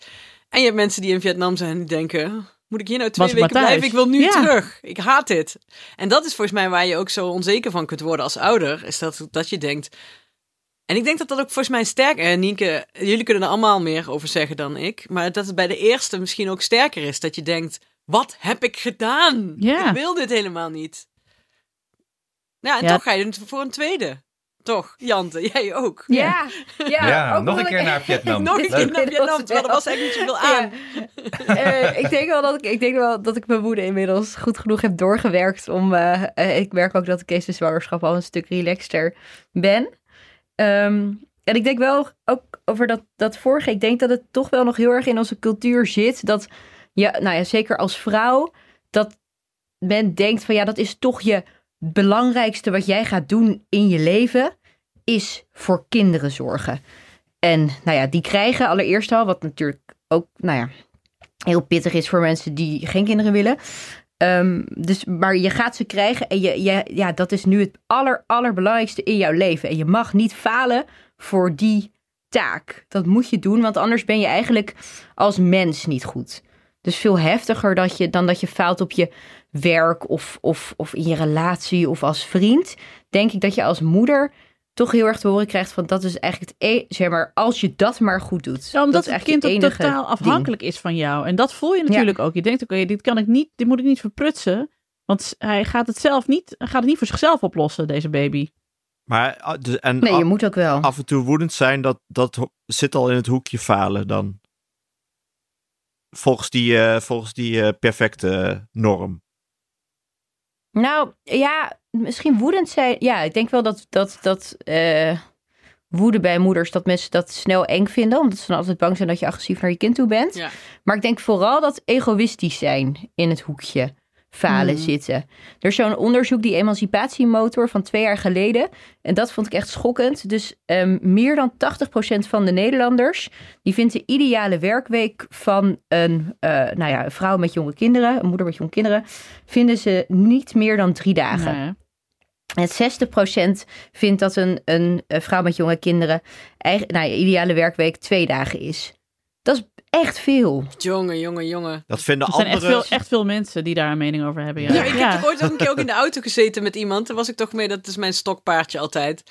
En je hebt mensen die in Vietnam zijn en die denken... Moet ik hier nou twee Was weken blijven? Ik wil nu Ja. terug. Ik haat dit. En dat is volgens mij waar je ook zo onzeker van kunt worden als ouder. Is dat, dat je denkt... En ik denk dat dat ook volgens mij sterk... En Nienke, jullie kunnen er allemaal meer over zeggen dan ik. Maar dat het bij de eerste misschien ook sterker is. Dat je denkt, wat heb ik gedaan? Ja. Ik wil dit helemaal niet. Ja, en Ja. toch ga je voor een tweede. Toch, Jante, jij ook. Ja, ja, Ja, ook nog een keer ik- naar Vietnam. (laughs) Nog een keer naar Vietnam, terwijl er was eigenlijk niet zoveel (laughs) aan. Eh, ik, denk wel dat ik, ik denk wel dat ik mijn woede inmiddels goed genoeg heb doorgewerkt. Om, eh, eh, ik merk ook dat ik deze zwangerschap al een stuk relaxter ben. Ehm, en ik denk wel ook over dat, dat vorige. Ik denk dat het toch wel nog heel erg in onze cultuur zit. Dat, ja, nou ja, zeker als vrouw, dat men denkt van ja, dat is toch je belangrijkste wat jij gaat doen in je leven. Is voor kinderen zorgen. En nou ja, die krijgen allereerst al, wat natuurlijk ook, nou ja, heel pittig is voor mensen die geen kinderen willen. Ehm, dus, maar je gaat ze krijgen en je, je, ja, dat is nu het aller, allerbelangrijkste in jouw leven. En je mag niet falen voor die taak. Dat moet je doen, want anders ben je eigenlijk als mens niet goed. Dus veel heftiger dat je, dan dat je faalt op je werk of, of, of in je relatie of als vriend. Denk ik dat je als moeder toch heel erg te horen krijgt van dat is eigenlijk het e zeg maar, als je dat maar goed doet. Ja, omdat dat het kind ook totaal afhankelijk is van jou. En dat voel je natuurlijk ook. Je denkt, oké, dit kan ik niet, dit moet ik niet verprutsen. Want hij gaat het zelf niet, hij gaat het niet voor zichzelf oplossen, deze baby. Maar ah, de- en Nee, je a- moet ook wel. af en toe woedend zijn, dat, dat zit al in het hoekje falen dan. Volgens die, eh, volgens die eh, perfecte norm. Nou, ja, misschien woedend zijn. Ja, ik denk wel dat, dat, dat eh, woede bij moeders, dat mensen dat snel eng vinden. Omdat ze dan altijd bang zijn dat je agressief naar je kind toe bent. Ja. Maar ik denk vooral dat egoïstisch zijn in het hoekje falen Mhm. zitten. Er is zo'n onderzoek, die emancipatiemotor van twee jaar geleden. En dat vond ik echt schokkend. Dus ehm, meer dan 80% van de Nederlanders... die vindt de ideale werkweek van een, eh, nou ja, een vrouw met jonge kinderen... een moeder met jonge kinderen... vinden ze niet meer dan drie dagen. En 60% vindt dat een, een, vrouw met jonge kinderen... Eigen, nou ja, ideale werkweek twee dagen is. Dat is echt veel. Jongen, jongen, jongen. Dat vinden Er zijn echt veel, echt veel mensen die daar een mening over hebben. Ja, Ja, ik heb toch ooit ook een keer ook in de auto gezeten met iemand. Daar was ik toch mee, dat is mijn stokpaardje altijd.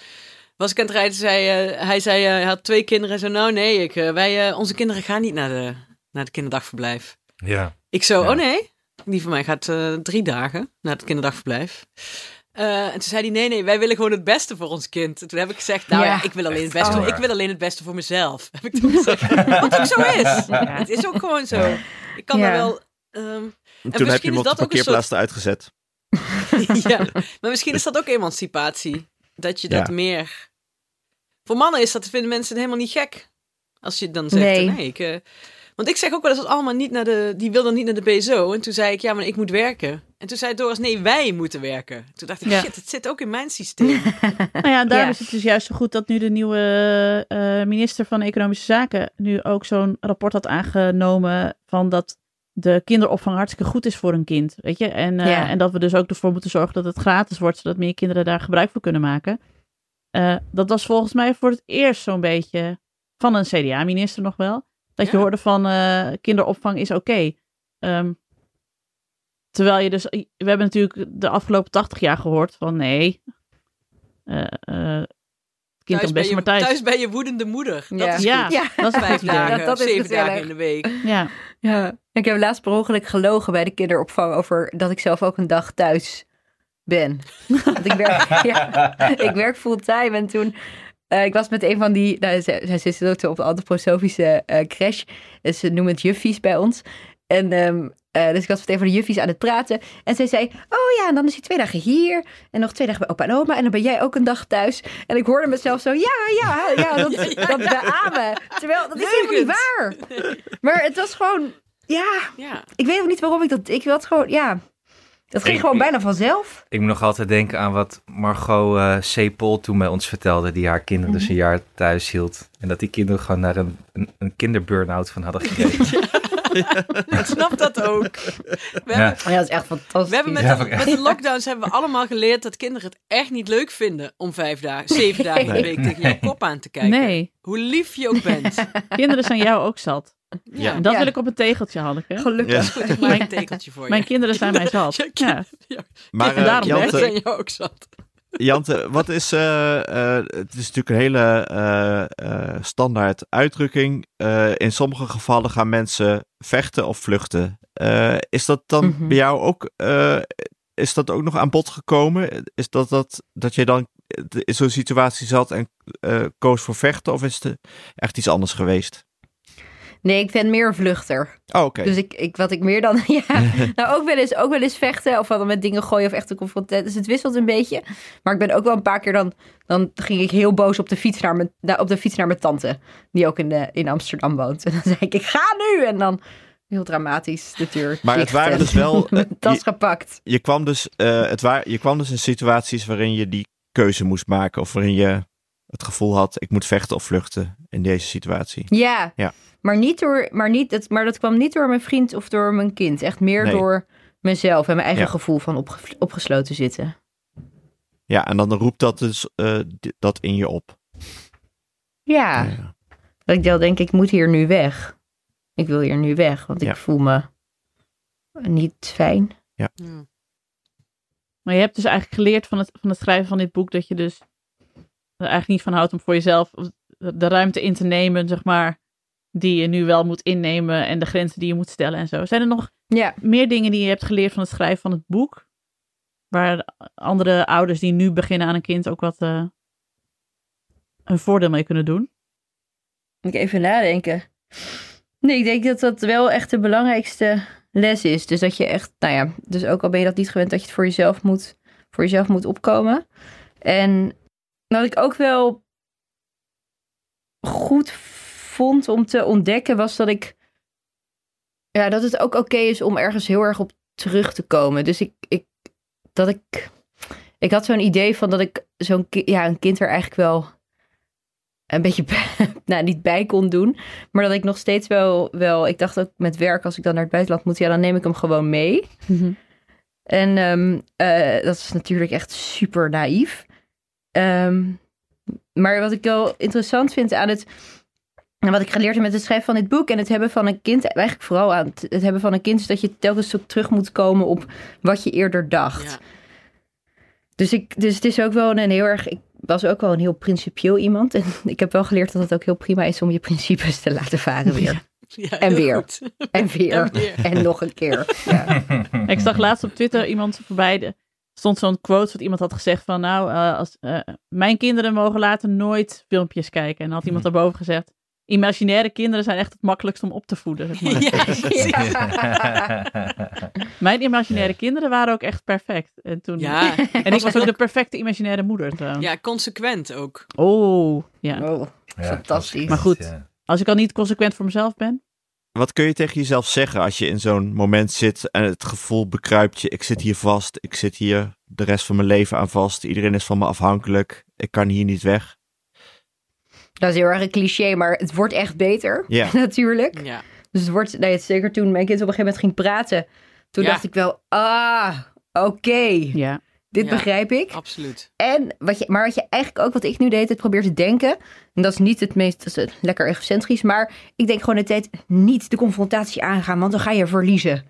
Was ik aan het rijden, zei, eh, hij zei, eh, hij had twee kinderen. Hij zei, nou nee, ik, eh, wij, eh, onze kinderen gaan niet naar de, naar het kinderdagverblijf. Ja. Ik zo, Ja. oh nee, die van mij gaat eh, drie dagen naar het kinderdagverblijf. Eh, en toen zei hij, nee, nee, wij willen gewoon het beste voor ons kind. En toen heb ik gezegd, nou ja, Ja. ik, wil alleen het beste, waar. ik wil alleen het beste voor mezelf. (laughs) Heb ik toen gezegd. Wat ook zo is. Het is ook gewoon zo. Ik kan Ja. er wel... ehm, Toen heb misschien je is hem op de dat ook een parkeerplaats eruit gezet. (laughs) ja, maar misschien is dat ook emancipatie. Dat je dat Ja. meer... Voor mannen is dat, vinden mensen helemaal niet gek. Als je dan zegt, Nee. nee, ik... eh, Want ik zeg ook wel eens dat allemaal niet naar de... Die wil dan niet naar de BSO. En toen zei ik, ja, maar ik moet werken. En toen zei Doris, nee, wij moeten werken. Toen dacht ik, Ja. shit, het zit ook in mijn systeem. (laughs) Nou ja, daarom Ja. is het dus juist zo goed dat nu de nieuwe eh, minister van Economische Zaken nu ook zo'n rapport had aangenomen van dat de kinderopvang hartstikke goed is voor een kind, weet je? En, eh, Ja. en dat we dus ook ervoor moeten zorgen dat het gratis wordt, zodat meer kinderen daar gebruik van kunnen maken. Eh, dat was volgens mij voor het eerst zo'n beetje van een CDA-minister nog wel. Dat je hoorde van eh, kinderopvang is oké. Ehm, terwijl je dus, we hebben natuurlijk de afgelopen 80 jaar gehoord van nee, eh, eh, het kind kan ben best je, maar thuis. thuis ben je woedende moeder. Dat Ja. is ja, dat is Vijf dagen, Dat is zeven gezellig. dagen in de week. Ja, Ja. Ik heb laatst per ongeluk gelogen bij de kinderopvang over dat ik zelf ook een dag thuis ben. (laughs) Want ik werk, (laughs) ja, ik werk fulltime en toen... eh, ik was met een van die... Nou, zij, zij zitten ook op de antroposofische eh crash. Dus ze noemen het juffies bij ons. En ehm, eh, dus ik was met een van de juffies aan het praten. En zij zei, oh ja, en dan is hij twee dagen hier. En nog twee dagen bij opa en oma. En dan ben jij ook een dag thuis. En ik hoorde mezelf zo, ja, ja, ja, (laughs) dat, Ja, ja, dat beamen. Terwijl, dat is helemaal niet waar. Maar het was gewoon, ja, Ja. ik weet ook niet waarom ik dat. Ik het gewoon, ja. Dat ging Ik- gewoon bijna vanzelf. Ik moet nog altijd denken aan wat Margot eh C. Pol toen bij ons vertelde, die haar kinderen dus een jaar thuis hield. En dat die kinderen gewoon naar een, een, een kinderburn-out van hadden gekregen. (laughs) Ik snap dat ook. We Ja. hebben, Ja, dat is echt fantastisch. we hebben met, Ja, de, met lockdowns hebben we allemaal geleerd dat kinderen het echt niet leuk vinden om vijf dagen, zeven dagen in de Nee. week tegen jouw kop aan te kijken. nee, Hoe lief je ook bent. (laughs) kinderen zijn jou ook zat. Ja, En dat Ja. wil ik op een tegeltje, Hanneke. Gelukkig. Ja. goed, ik maak (laughs) een tekeltje voor je. Mijn kinderen zijn mij zat. (laughs) Ja, Ja. Maar En eh, daarom Jante, zijn jou ook zat. (laughs) Jante, wat is... eh, eh, het is natuurlijk een hele eh, eh, standaard uitdrukking. Eh, in sommige gevallen gaan mensen vechten of vluchten. Eh, is dat dan Mhm. bij jou ook... eh, is dat ook nog aan bod gekomen? Is dat dat, dat je dan in zo'n situatie zat en eh, koos voor vechten? Of is het echt iets anders geweest? Nee, ik ben meer een vluchter. Oh, oké. Dus ik, ik, wat ik meer dan. (laughs) Ja, (laughs) nou ook wel, eens, ook wel eens vechten. Of dan met dingen gooien of echt een confrontatie. Dus het wisselt een beetje. Maar ik ben ook wel een paar keer dan. Dan ging ik heel boos op de fiets naar mijn, nou, op de fiets naar mijn tante. Die ook in, de, in Amsterdam woont. (laughs) En dan zei ik: Ik ga nu! En dan heel dramatisch de deur. Maar het waren en dus wel, eh, mijn tas je- gepakt. je kwam dus, eh, het waar, je kwam dus in situaties waarin je die keuze moest maken. Of waarin je het gevoel had, ik moet vechten of vluchten in deze situatie. Ja. Ja. Maar, niet door, maar, niet, het, maar dat kwam niet door mijn vriend of door mijn kind. Echt meer Nee. door mezelf en mijn eigen Ja. gevoel van opge- opgesloten zitten. Ja, en dan roept dat dus eh, dat in je op. Ja. Ja. Dat ik dan denk, ik moet hier nu weg. Ik wil hier nu weg, want Ja. ik voel me niet fijn. Ja. Maar je hebt dus eigenlijk geleerd van het, van het schrijven van dit boek dat je dus eigenlijk niet van houdt om voor jezelf de ruimte in te nemen, zeg maar, die je nu wel moet innemen en de grenzen die je moet stellen en zo. Zijn er nog Ja, meer dingen die je hebt geleerd van het schrijven van het boek? Waar andere ouders die nu beginnen aan een kind ook wat eh, een voordeel mee kunnen doen? moet ik even nadenken. Nee, ik denk dat dat wel echt de belangrijkste les is. Dus dat je echt, nou ja, dus ook al ben je dat niet gewend, dat je het voor jezelf moet, voor jezelf moet opkomen. En wat ik ook wel goed vond om te ontdekken, was dat ik, ja, dat het ook oké is om ergens heel erg op terug te komen. Dus ik, ik dat ik, ik had zo'n idee van dat ik zo'n, ja, een kind er eigenlijk wel een beetje, (laughs) nou niet bij kon doen. Maar dat ik nog steeds wel, wel, ik dacht ook met werk, als ik dan naar het buitenland moet, ja, dan neem ik hem gewoon mee. En ehm, eh, dat is natuurlijk echt super naïef. Ehm, maar wat ik wel interessant vind aan het. En wat ik geleerd heb met het schrijven van dit boek en het hebben van een kind, eigenlijk vooral aan het, het hebben van een kind, is dat je telkens ook terug moet komen op wat je eerder dacht. Ja. Dus, ik, dus het is ook wel een heel erg. Ik was ook wel een heel principieel iemand. En (laughs) ik heb wel geleerd dat het ook heel prima is om je principes te laten varen weer. (laughs) Ja, weer. En weer. En weer. En nog een keer. Ja. (laughs) Ik zag laatst op Twitter iemand voorbij. De, stond zo'n quote wat iemand had gezegd van nou, eh, als, eh, mijn kinderen mogen later nooit filmpjes kijken. En dan had iemand daarboven gezegd, imaginaire kinderen zijn echt het makkelijkst om op te voeden. zeg maar. (laughs) Ja. (laughs) (laughs) Mijn imaginaire kinderen waren ook echt perfect. En, toen, Ja, en ik was ook de perfecte imaginaire moeder trouwens. ja, consequent ook. Oh, ja. Oh, Fantastisch. Maar goed. Ja. Als ik al niet consequent voor mezelf ben. Wat kun je tegen jezelf zeggen als je in zo'n moment zit en het gevoel bekruipt je, ik zit hier vast, ik zit hier de rest van mijn leven aan vast, iedereen is van me afhankelijk, ik kan hier niet weg. Dat is heel erg een cliché, maar het wordt echt beter. Ja. (laughs) Natuurlijk. Ja. Dus het wordt, nee, het zeker toen mijn kind op een gegeven moment ging praten. Toen Ja. dacht ik wel, ah, oké, Ja. Dit Ja. begrijp ik. Absoluut. En wat je, maar wat je eigenlijk ook, wat ik nu deed, het probeer te denken. En dat is niet het meest, dat is het lekker egocentrisch. Maar ik denk gewoon de tijd niet de confrontatie aangaan, want dan ga je verliezen.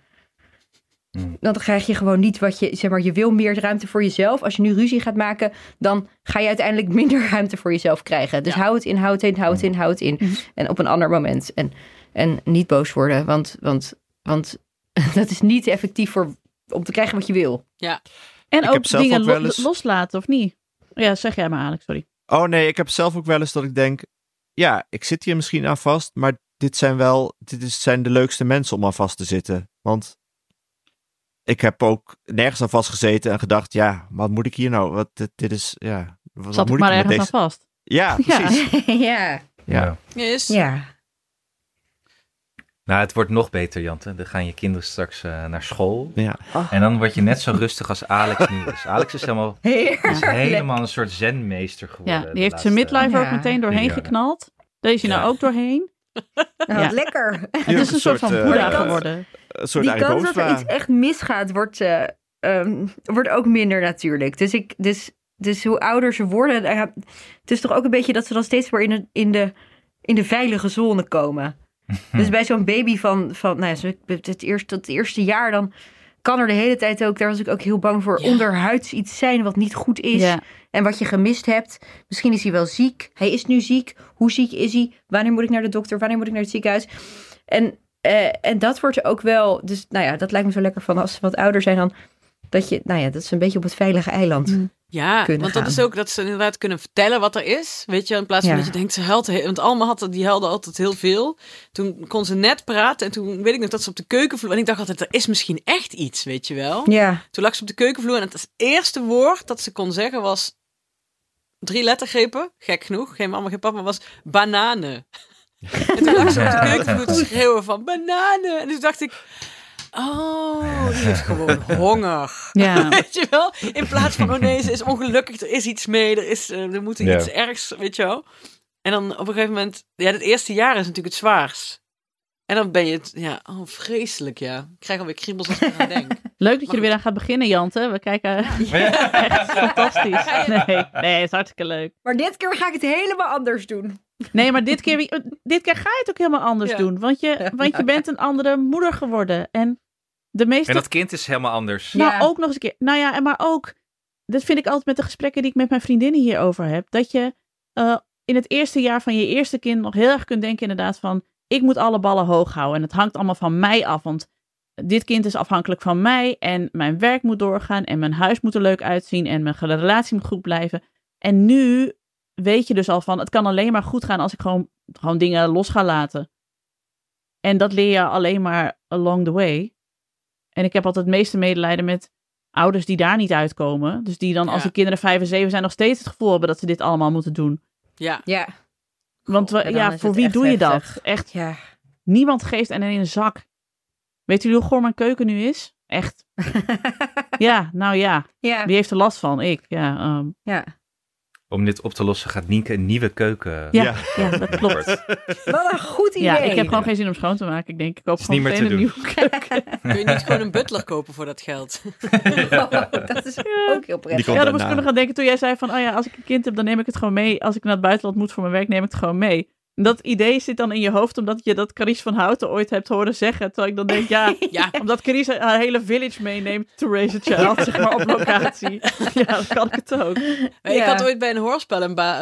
Hmm. Dan krijg je gewoon niet wat je, zeg maar, je wil meer ruimte voor jezelf. Als je nu ruzie gaat maken, dan ga je uiteindelijk (laughs) minder ruimte voor jezelf krijgen. Dus Ja. hou het in, hou het in, hou het in, hou het in. Mhm. En op een ander moment. En, en niet boos worden, want, want, want (laughs) dat is niet effectief voor, om te krijgen wat je wil. En Ik ook heb zelf dingen ook wel lo- eens- loslaten, of niet? Ja, zeg jij maar, Alex, sorry. Oh nee, ik heb zelf ook wel eens dat ik denk, ja, ik zit hier misschien aan vast, maar dit zijn wel, dit is, zijn de leukste mensen om aan vast te zitten. Want ik heb ook nergens aan vastgezeten en gedacht, ja, wat moet ik hier nou? Wat, dit, dit is, ja, wat, Zat ik moet maar ik met ergens aan vast. Ja, Ja. precies. (laughs) ja, Ja. Yes. ja. Nou, het wordt nog beter, Jante. Dan gaan je kinderen straks eh, naar school. Ja. En dan word je net zo rustig als Alex nu is. Alex is helemaal, is helemaal een soort zenmeester geworden. Ja, die heeft zijn midlife ook meteen doorheen Ja. geknald. Daar is hij nou ook doorheen. (laughs) Nou, Ja. wat lekker. (laughs) Het is een soort van eh, Boeddha geworden. Een soort Die kans dat er iets echt misgaat, wordt, eh, ehm, wordt ook minder natuurlijk. Dus, ik, dus, dus hoe ouder ze worden, het is toch ook een beetje dat ze dan steeds weer in de, in de, in de veilige zone komen. Dus bij zo'n baby van, van nou ja, het, eerste, het eerste jaar, dan kan er de hele tijd ook, daar was ik ook heel bang voor, Ja. onderhuids iets zijn wat niet goed is. Ja. En wat je gemist hebt. Misschien is hij wel ziek. Hij is nu ziek. Hoe ziek is hij? Wanneer moet ik naar de dokter? Wanneer moet ik naar het ziekenhuis? En, eh, en dat wordt ook wel. Dus nou ja, dat lijkt me zo lekker van als ze wat ouder zijn dan. Dat je, nou ja, dat is een beetje op het veilige eiland. Mm. Ja, kunnen want dat is ook dat ze inderdaad kunnen vertellen wat er is. Weet je, in plaats van Ja. dat je denkt, ze huilt. Want Alma had, die huilde altijd heel veel. Toen kon ze net praten en toen weet ik nog dat ze op de keukenvloer... En ik dacht altijd, er is misschien echt iets, weet je wel. Ja. Toen lag ze op de keukenvloer en het eerste woord dat ze kon zeggen was... Drie lettergrepen, gek genoeg, geen mama, geen papa, was bananen. en toen lag ze op de keukenvloer te schreeuwen van bananen. En toen dacht ik, oh, die heeft gewoon (laughs) honger. Ja. (laughs) Weet je wel? In plaats van, oh nee, ze is ongelukkig, er is iets mee, er, is, eh, er moet Ja. iets ergs, weet je wel? En dan op een gegeven moment, ja, het eerste jaar is natuurlijk het zwaarst. En dan ben je het, ja, oh, vreselijk, ja. Ik krijg alweer kriebels als ik eraan (laughs) denk. Leuk dat je er weer aan gaat beginnen, Jante. We kijken echt fantastisch. Nee, nee, het is hartstikke leuk. Maar dit keer ga ik het helemaal anders doen. Nee, maar dit keer, dit keer ga je het ook helemaal anders Ja. doen. Want je, (laughs) want je bent een andere moeder geworden. En de meeste En dat kind is helemaal anders. Nou, Ja. ook nog eens een keer. Nou ja, en maar ook dat vind ik altijd met de gesprekken die ik met mijn vriendinnen hierover heb. Dat je eh, in het eerste jaar van je eerste kind nog heel erg kunt denken inderdaad van... Ik moet alle ballen hoog houden en het hangt allemaal van mij af. Want dit kind is afhankelijk van mij en mijn werk moet doorgaan en mijn huis moet er leuk uitzien en mijn relatie moet goed blijven. En nu weet je dus al van, het kan alleen maar goed gaan als ik gewoon, gewoon dingen los ga laten. En dat leer je alleen maar along the way. En ik heb altijd het meeste medelijden met ouders die daar niet uitkomen. Dus die dan als de kinderen vijf en zeven zijn nog steeds het gevoel hebben dat ze dit allemaal moeten doen. Ja, Ja, Want we- ja, voor wie doe je dat? Echt, ja. niemand geeft en in een zak. Weet jullie hoe goor mijn keuken nu is? Echt. (laughs) Ja, nou ja. ja. Wie heeft er last van? Ik. Ja, ehm, ja. Om dit op te lossen gaat Nienke een nieuwe keuken. ja, Ja. ja. dat (laughs) klopt. Wat een goed idee. Ja, ik heb gewoon geen zin om schoon te maken. Ik denk, ik koop Is gewoon meteen te een doen. nieuwe keuken. (laughs) kun je niet gewoon een butler kopen voor dat geld? (laughs) dat is ook heel prettig. Ja, dan moest ik nog gaan denken toen jij zei van, oh ja, als ik een kind heb, dan neem ik het gewoon mee. Als ik naar het buitenland moet voor mijn werk, neem ik het gewoon mee. En dat idee zit dan in je hoofd, omdat je dat Carice van Houten ooit hebt horen zeggen. Terwijl ik dan denk, ja, (laughs) Ja, omdat Carice haar hele village meeneemt to raise a child, zeg maar, op locatie. (laughs) Ja, dan kan ik het ook. ik Ja. had ooit bij een hoorspel een ba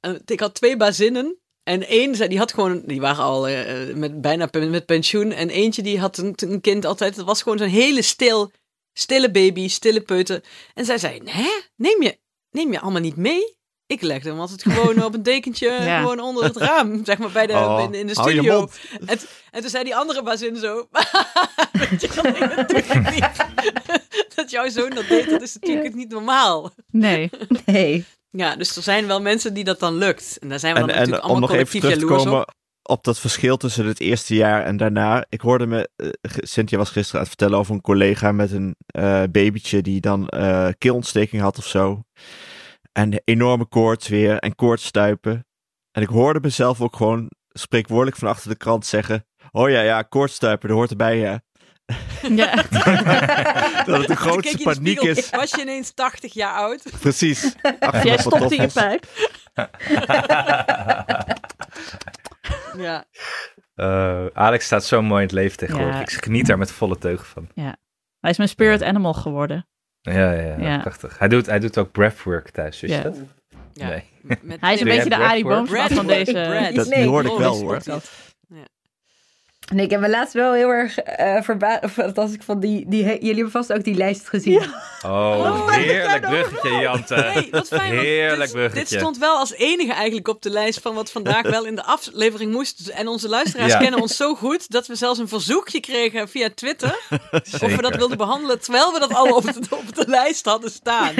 eh, ik had twee bazinnen. En één, zei- die had gewoon, die waren al eh, met, bijna met pensioen. En eentje die had een, een kind altijd, dat was gewoon zo'n hele stil, stille baby, stille peuter. En zij zei, hè, neem je, neem je allemaal niet mee? Ik legde hem altijd gewoon op een dekentje, (laughs) Ja. gewoon onder het raam, (laughs) zeg maar, bij de, Oh, in, in de hou je studio. mond. En, en toen zei die andere bazin zo, (laughs) weet je dat niet. dat jouw zoon dat deed, dat is natuurlijk niet normaal. Nee. Nee. Ja, dus er zijn wel mensen die dat dan lukt. En daar zijn we En, dan en natuurlijk om allemaal nog even collectief terug te jaloers komen op. op dat verschil tussen het eerste jaar en daarna. Ik hoorde me, ge- Cynthia was gisteren aan het vertellen over een collega met een eh, babytje die dan eh keelontsteking had of zo. En enorme koorts weer en koortsstuipen. En ik hoorde mezelf ook gewoon spreekwoordelijk van achter de krant zeggen... Oh ja, ja, koortsstuipen, dat hoort erbij, ja. Ja. (laughs) Dat het de grootste je in de paniek spiegel, is. Was je ineens 80 jaar oud? Precies. (laughs) Achter Jij mijn stopt in je pijp. (laughs) Ja. Eh, Alex staat zo mooi in het leven tegenwoordig. Ja. Ik geniet daar met volle teugen van. Hij is mijn spirit animal geworden. Ja, ja, ja, Ja. prachtig. Hij doet, hij doet ook breathwork thuis, wist je Ja. dat? ja. Nee. Met Hij is een beetje de Arie? Boomsma van deze... Dat, Nee, hoorde ik wel hoor. dat- Nee, ik heb me laatst wel heel erg eh verbaasd. Of als ik van die, die. Jullie hebben vast ook die lijst gezien. Oh, jij heerlijk er bruggetje, Jante. Hey, wat fijn, Heerlijk dit, bruggetje. dit stond wel als enige eigenlijk op de lijst van wat vandaag wel in de aflevering moest. En onze luisteraars Ja. kennen ons zo goed dat we zelfs een verzoekje kregen via Twitter. Of we dat wilden behandelen terwijl we dat al op de, op de lijst hadden staan.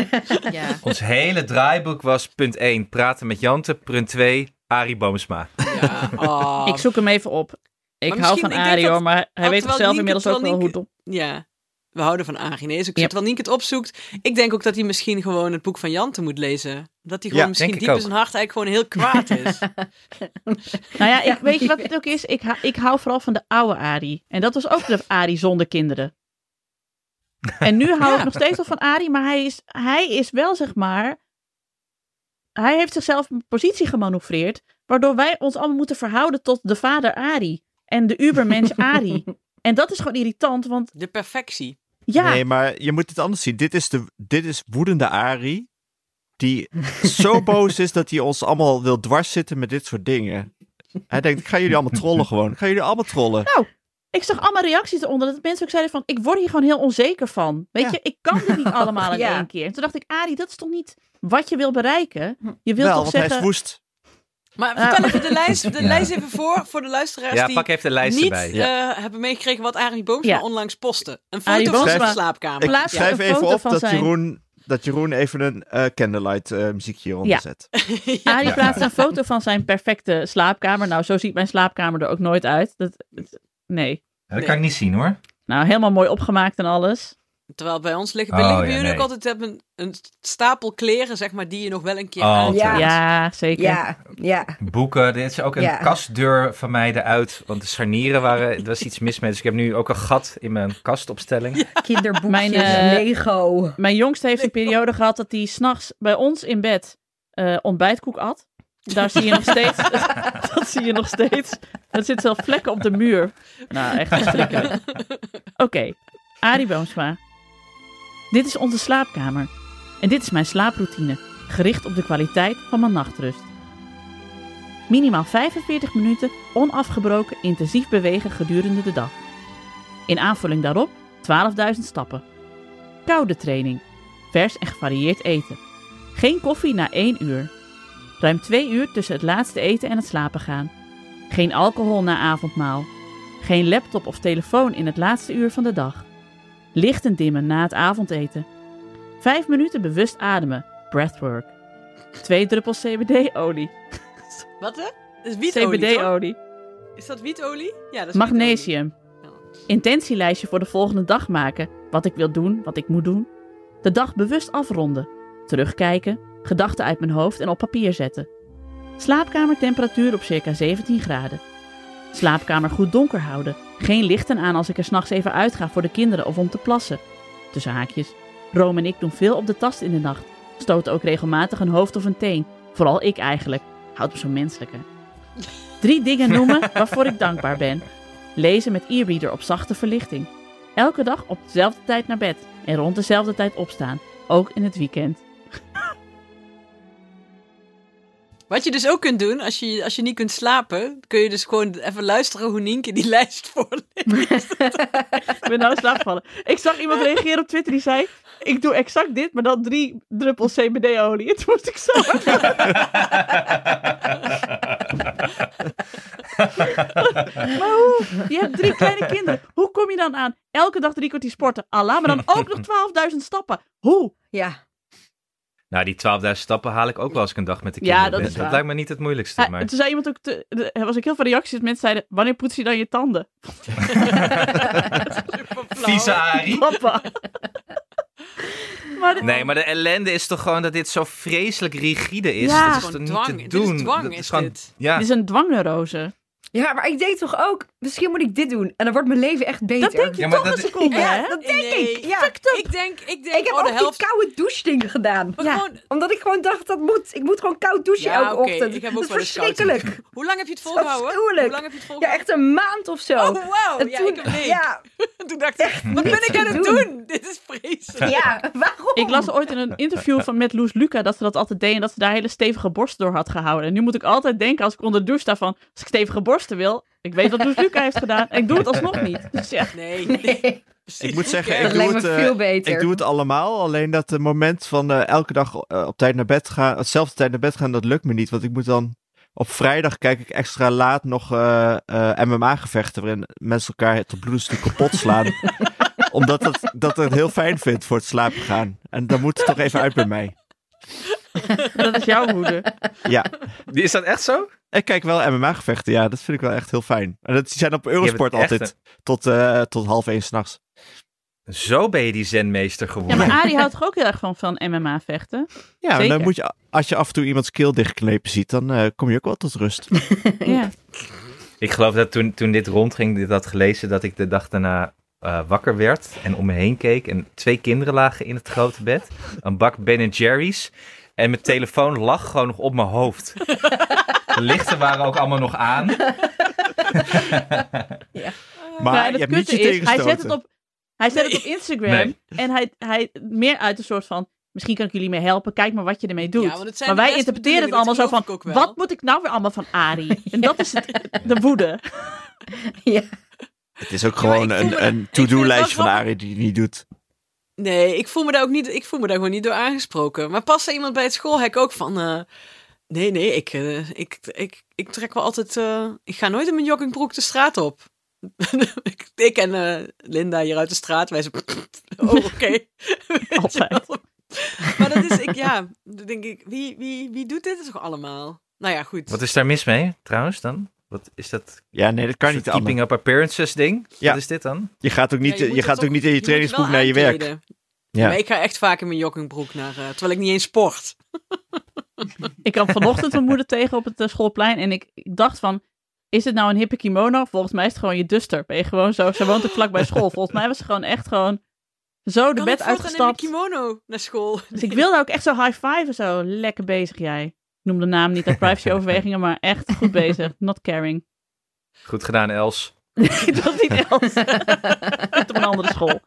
Ja. Ons hele draaiboek was punt 1, praten met Jante. Punt 2, Arie Boomsma. Ja, oh. Ik zoek hem even op. Ik Maar hou van Arie dat- hoor, maar hij weet zelf Nienke- inmiddels ook wel hoe dom. Ja, we houden van Arie. Nee, dus ik Ja. terwijl Nienke het opzoekt. Ik denk ook dat hij misschien gewoon het boek van Jante moet lezen. Dat hij gewoon Ja, misschien diep in zijn hart eigenlijk gewoon heel kwaad is. (laughs) Nou ja, (laughs) ik, weet je wat het ook is? Ik, ha- ik hou vooral van de oude Arie. En dat was ook de Arie zonder kinderen. En nu hou Ja. ik nog steeds wel van Arie, maar hij is, hij is wel, zeg maar... Hij heeft zichzelf een positie gemanoeuvreerd, waardoor wij ons allemaal moeten verhouden tot de vader Arie. En de ubermensch (laughs) Arie. En dat is gewoon irritant, want De perfectie. ja, Nee, maar je moet het anders zien. Dit is, de, dit is woedende Ari. Die zo (laughs) boos is dat hij ons allemaal wil dwars zitten met dit soort dingen. Hij denkt, ik ga jullie allemaal trollen gewoon. Ik ga jullie allemaal trollen. ik zag allemaal reacties eronder. Dat mensen ook zeiden van, ik word hier gewoon heel onzeker van. Weet Ja. je, ik kan dit niet allemaal (laughs) in Ja. één keer. En toen dacht ik, Arie, dat is toch niet wat je wil bereiken? Je wilt Wel, toch want hij zeggen... is woest. Maar vertel even de lijst, de (laughs) Ja. lijst even voor, voor de luisteraars Ja, die pak even de lijst niet erbij. eh, hebben meegekregen wat Arie Boomsma Ja. onlangs postte. Een Arie foto van Boomsma- zijn slaapkamer. Ik Plaats schrijf een even foto op van dat, zijn- Jeroen, dat Jeroen even een eh, candlelight eh, muziekje hieronder Ja. zet. (laughs) Arie Ja. plaatst een foto van zijn perfecte slaapkamer. Nou, zo ziet mijn slaapkamer er ook nooit uit. Dat, nee. Dat kan ik niet zien hoor. Nou, helemaal mooi opgemaakt en alles. Terwijl bij ons liggen, Oh, liggen bij ja, jullie nee. ook altijd hebben een, een stapel kleren, zeg maar, die je nog wel een keer Oh. Ja. Ja, zeker. Ja, ja. Boeken, dit is ook een Ja. kastdeur van mij eruit. Want de scharnieren waren, er was iets mis mee. Dus ik heb nu ook een gat in mijn kastopstelling. (laughs) Kinderboekjes, Mijn, eh, Lego. Mijn jongste heeft een periode gehad dat hij s'nachts bij ons in bed eh, ontbijtkoek at. Daar zie je nog steeds. (laughs) dat zie je nog steeds. Er zitten zelfs vlekken op de muur. Nou, echt verschrikkelijk. (laughs) Oké, Arie Boomsma. Dit is onze slaapkamer. En dit is mijn slaaproutine, gericht op de kwaliteit van mijn nachtrust. Minimaal 45 minuten onafgebroken intensief bewegen gedurende de dag. In aanvulling daarop 12.000 stappen. Koude training. Vers en gevarieerd eten. Geen koffie na 1 uur. Ruim 2 uur tussen het laatste eten en het slapen gaan. Geen alcohol na avondmaal. Geen laptop of telefoon in het laatste uur van de dag. Lichten dimmen na het avondeten. 5 minuten bewust ademen. Breathwork. 2 druppels CBD-olie. (laughs) Wat hè? Dat is wietolie? CBD-olie. Is dat wietolie? Ja, dat is Magnesium. wietolie. Intentielijstje voor de volgende dag maken. Wat ik wil doen, wat ik moet doen. De dag bewust afronden. Terugkijken, gedachten uit mijn hoofd en op papier zetten. Slaapkamertemperatuur op circa 17 graden. Slaapkamer goed donker houden. Geen lichten aan als ik er s'nachts even uitga voor de kinderen of om te plassen. Tussen haakjes. Rome en ik doen veel op de tast in de nacht. Stoten ook regelmatig een hoofd of een teen. Vooral ik eigenlijk. Houdt me zo menselijk hè. Drie dingen noemen (laughs) waarvoor ik dankbaar ben. Lezen met e-reader op zachte verlichting. Elke dag op dezelfde tijd naar bed en rond dezelfde tijd opstaan, ook in het weekend. Wat je dus ook kunt doen, als je, als je niet kunt slapen, kun je dus gewoon even luisteren hoe Nienke die (laughs) lijst voorleest. (laughs) Ik ben nou in slaap gevallen. Ik zag iemand reageren op Twitter die zei: Ik doe exact dit, maar dan drie druppels CBD-olie. En toen moest ik zo. (laughs) maar hoe? Je hebt drie kleine kinderen. Hoe kom je dan aan elke dag drie kwartier sporten? Allah, maar dan ook nog 12.000 stappen. Hoe? Ja. Nou, die 12.000 stappen haal ik ook wel als ik een dag met de Ja, kinderen dat ben. is waar. Dat lijkt me niet het moeilijkste. Ja, maar... en toen zei iemand ook, te, er was ook heel veel reacties. dat Mensen zeiden, wanneer poets je dan je tanden? (laughs) Vieze Arie. Papa. maar Nee, maar de ellende is toch gewoon dat dit zo vreselijk rigide is. Ja. Dat Het is toch niet dwang. te Dit is doen. dwang, Dat is gewoon- dit. Ja. Dit is een dwangneurose. Ja, maar ik denk toch ook, misschien moet ik dit doen. En dan wordt mijn leven echt beter. Dat denk je Ja, maar toch dat- een seconde, Ja, hè? dat denk Nee. ik. Ja. Ik denk, ik denk, Ik heb oh, de ook helft. die koude douchedingen gedaan. Maar Ja, gewoon- omdat ik gewoon dacht, dat moet. Ik moet gewoon koud douchen Ja, elke oké, ochtend. ik heb ook dat is wel eens koud verschrikkelijk. Hoe lang heb je het volgehouden? Hoe lang heb je het Ja, volgehouden? echt een maand of zo. Oh, wauw. En Ja, ik ja, (laughs) Toen dacht ik, wat ben ik aan het doen. doen? Dit is vreselijk. ja, waarom? Ik las ooit in een interview van met Loes Luca dat ze dat altijd deed en dat ze daar hele stevige borsten door had gehouden. En nu moet ik altijd denken als ik onder de douche sta van, als ik stevige borsten wil, ik weet wat Luca heeft gedaan en ik doe het alsnog (laughs) niet. Dus ja, Nee, nee. Nee, precies. Ik moet zeggen, ik doe, het, eh, veel beter. ik doe het allemaal. Alleen dat het moment van eh, elke dag eh, op tijd naar bed gaan, hetzelfde tijd naar bed gaan, dat lukt me niet. Want ik moet dan op vrijdag kijk ik extra laat nog eh, eh, MMA-gevechten waarin mensen elkaar tot bloedens kapot slaan. (laughs) Omdat dat, dat ik het heel fijn vind voor het slapen gaan. En dan moet het toch even uit bij mij. (laughs) dat is jouw moeder. Ja, Is dat echt zo? ik kijk wel MMA-gevechten. Ja, dat vind ik wel echt heel fijn. En dat die zijn op Eurosport altijd tot, eh, tot half één s'nachts. Zo ben je die zenmeester Ja, geworden. maar Arie houdt toch ook heel erg van, van MMA vechten? Ja, Zeker. dan moet je, als je af en toe iemands keel dichtknepen ziet, dan eh, kom je ook wel tot rust. (laughs) Ja. Ik geloof dat toen, toen dit rondging, dit had gelezen, dat ik de dag daarna eh, wakker werd en om me heen keek. En twee kinderen lagen in het grote bed. Een bak Ben Jerry's. En mijn telefoon lag gewoon nog op mijn hoofd. (laughs) De lichten waren ook allemaal nog aan. Maar Nou, je het hebt niet je kutte is, hij zet het op, hij zet het op Instagram Nee. en hij, hij meer uit een soort van, misschien kan ik jullie mee helpen, kijk maar wat je ermee doet. Ja, want het zijn maar wij interpreteren het allemaal zo van, wat moet ik nou weer allemaal van Arie? (laughs) En dat is het, de woede. (laughs) ja. Het is ook Ja, gewoon een, een het to-do-lijstje van. Arie die hij niet doet. Nee, ik voel me daar ook niet, ik voel me daar gewoon niet door aangesproken. Maar pas zei iemand bij het schoolhek ook van, eh, nee, nee, ik, eh, ik, ik, ik trek wel altijd, eh, ik ga nooit in mijn joggingbroek de straat op. (laughs) ik, ik en eh, Linda hier uit de straat, wij zo, (laughs) oh, oké. (laughs) Maar dat is, ik, ja, dan denk ik, wie, wie, wie doet dit toch allemaal? Nou ja, goed. Wat is daar mis mee, trouwens, dan? Wat is dat? Ja, nee, dat kan niet Een anders. keeping up appearances ding? Ja. Wat is dit dan? Je gaat ook niet, Ja, je moet gaat ook niet in je trainingsbroek naar je werk. Ja. Maar ik ga echt vaak in mijn joggingbroek naar, eh, terwijl ik niet eens sport. (laughs) Ik kwam vanochtend mijn moeder tegen op het eh, schoolplein en ik, ik dacht van, is het nou een hippe kimono? Volgens mij is het gewoon je duster. Ben je gewoon zo, ze woont ook vlak bij school. Volgens mij was ze gewoon echt gewoon zo de Kan bed ik voortaan in mijn uitgestapt. kimono naar school? Dus ik wilde ook echt zo high five zo. Lekker bezig jij. Noem de naam niet uit (laughs) privacyoverwegingen, maar echt goed bezig. Not caring. Goed gedaan, Els. (laughs) Was niet Els. (laughs) op een andere school.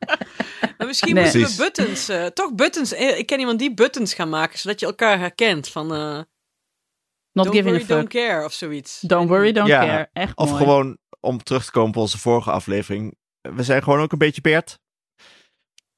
Maar misschien Nee. moeten we buttons, eh, toch buttons. eh, Ik ken iemand die buttons gaan maken, zodat je elkaar herkent. Van eh Not don't giving worry, a fuck. don't care of zoiets. Don't worry, don't Ja, care. Echt Of mooi. gewoon, om terug te komen op onze vorige aflevering. We zijn gewoon ook een beetje Bert.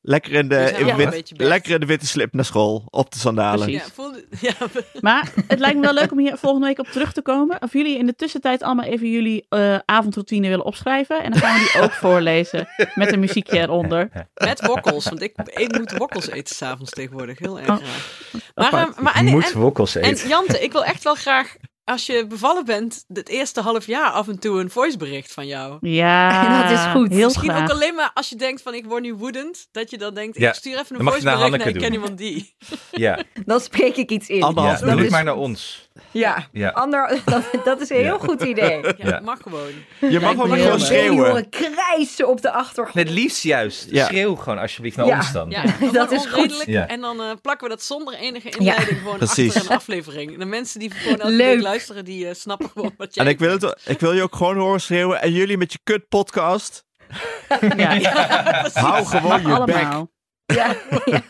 Lekker in de, in wit- Bert. lekker in de witte slip naar school. Op de sandalen. Precies. Ja, voelde, (laughs) ja, Maar het lijkt me wel leuk om hier volgende week op terug te komen. Of jullie in de tussentijd allemaal even jullie eh, avondroutine willen opschrijven. En dan gaan we die ook voorlezen. Met een muziekje eronder. met wokkels. Want ik moet wokkels eten s'avonds tegenwoordig. Heel erg Oh, graag. Maar, eh, maar en, moet en, wokkels en eten. Jante, ik wil echt wel graag, als je bevallen bent, het eerste half jaar af en toe een voicebericht van jou. Ja, (laughs) Dat is goed. Heel Misschien graag. ook alleen maar als je denkt van ik word nu woedend, dat je dan denkt, Ja, ik stuur even een mag je naar voicebericht naar, Hanneke ik ken doen. iemand die. Ja, (laughs) Dan spreek ik iets in. Anderhalf ja doe het maar naar ons. Ja, Ja. Ander, (laughs) dat, dat is een heel goed idee. Ja, mag gewoon. Je mag ook gewoon schreeuwen. krijsen op de achtergrond. Het liefst juist. Ja. Schreeuw gewoon alsjeblieft naar Ja. ons dan. Ja, (laughs) dat is goed. En dan eh, plakken we dat zonder enige inleiding gewoon Precies. achter een aflevering. De mensen die gewoon elke Leuk. week luisteren, die eh, snappen gewoon wat jij En ik wil, het, ik wil je ook gewoon horen schreeuwen. En jullie met je kut podcast. Ja, (laughs) Hou gewoon je bek. Ja, ja. (laughs)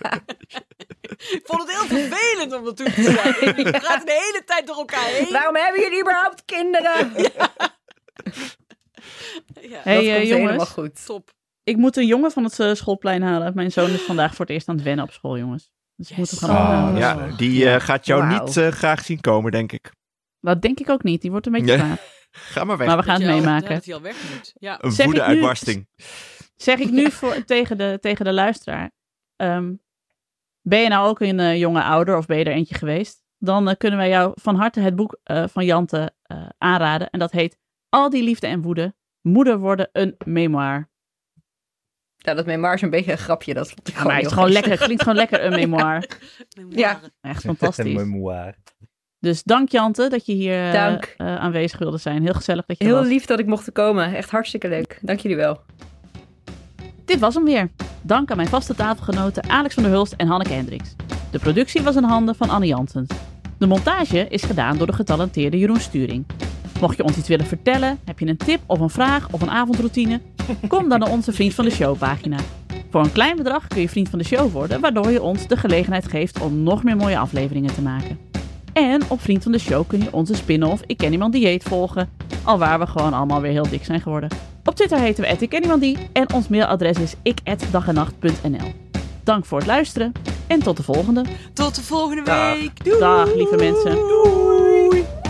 Ik vond het heel vervelend om dat toe te zeggen. We praten de hele tijd door elkaar heen. Waarom hebben jullie überhaupt kinderen? Ja, Hey, dat eh, komt helemaal jongens. goed. top. Ik moet een jongen van het eh, schoolplein halen. Mijn zoon is vandaag voor het eerst aan het wennen op school, jongens. Dus ik moet hem Yes. gaan Oh, ophalen. Ja, die eh, gaat jou niet graag zien komen, denk ik. Dat denk ik ook niet. Die wordt een beetje kwaad. (laughs) Ga maar weg. Maar we gaan het je meemaken. Dat hij al weg moet. Ja. Een woede-uitbarsting. Zeg ik nu voor, tegen, de, tegen de luisteraar. Ehm, ben je nou ook een eh, jonge ouder of ben je er eentje geweest? Dan eh, kunnen wij jou van harte het boek eh, van Jante eh, aanraden. En dat heet Al die liefde en woede. Moeder worden een memoir. Ja, dat memoir is een beetje een grapje. Dat vond ik Maar het is gewoon lekker, klinkt gewoon lekker een memoir. (laughs) Ja. Echt fantastisch. memoir. Dus dank Jante dat je hier Dank. aanwezig wilde zijn. Heel gezellig dat je Heel was. lief dat ik mocht komen. Echt hartstikke leuk. Dank jullie wel. Dit was hem weer. Dank aan mijn vaste tafelgenoten Alex van der Hulst en Hanneke Hendricks. De productie was in handen van Anne Janssens. De montage is gedaan door de getalenteerde Jeroen Sturing. Mocht je ons iets willen vertellen, heb je een tip of een vraag of een avondroutine? Kom dan naar onze Vriend van de Show pagina. Voor een klein bedrag kun je Vriend van de Show worden, waardoor je ons de gelegenheid geeft om nog meer mooie afleveringen te maken. En op Vriend van de Show kun je onze spin-off Ik Ken Iemand Dieet volgen, al waar we gewoon allemaal weer heel dik zijn geworden. Op Twitter heten we Ik Ken Iemand Die en ons mailadres is ik@dagenacht.nl. Dank voor het luisteren en tot de volgende. Tot de volgende Dag. week. Doei. Dag lieve mensen. Doei.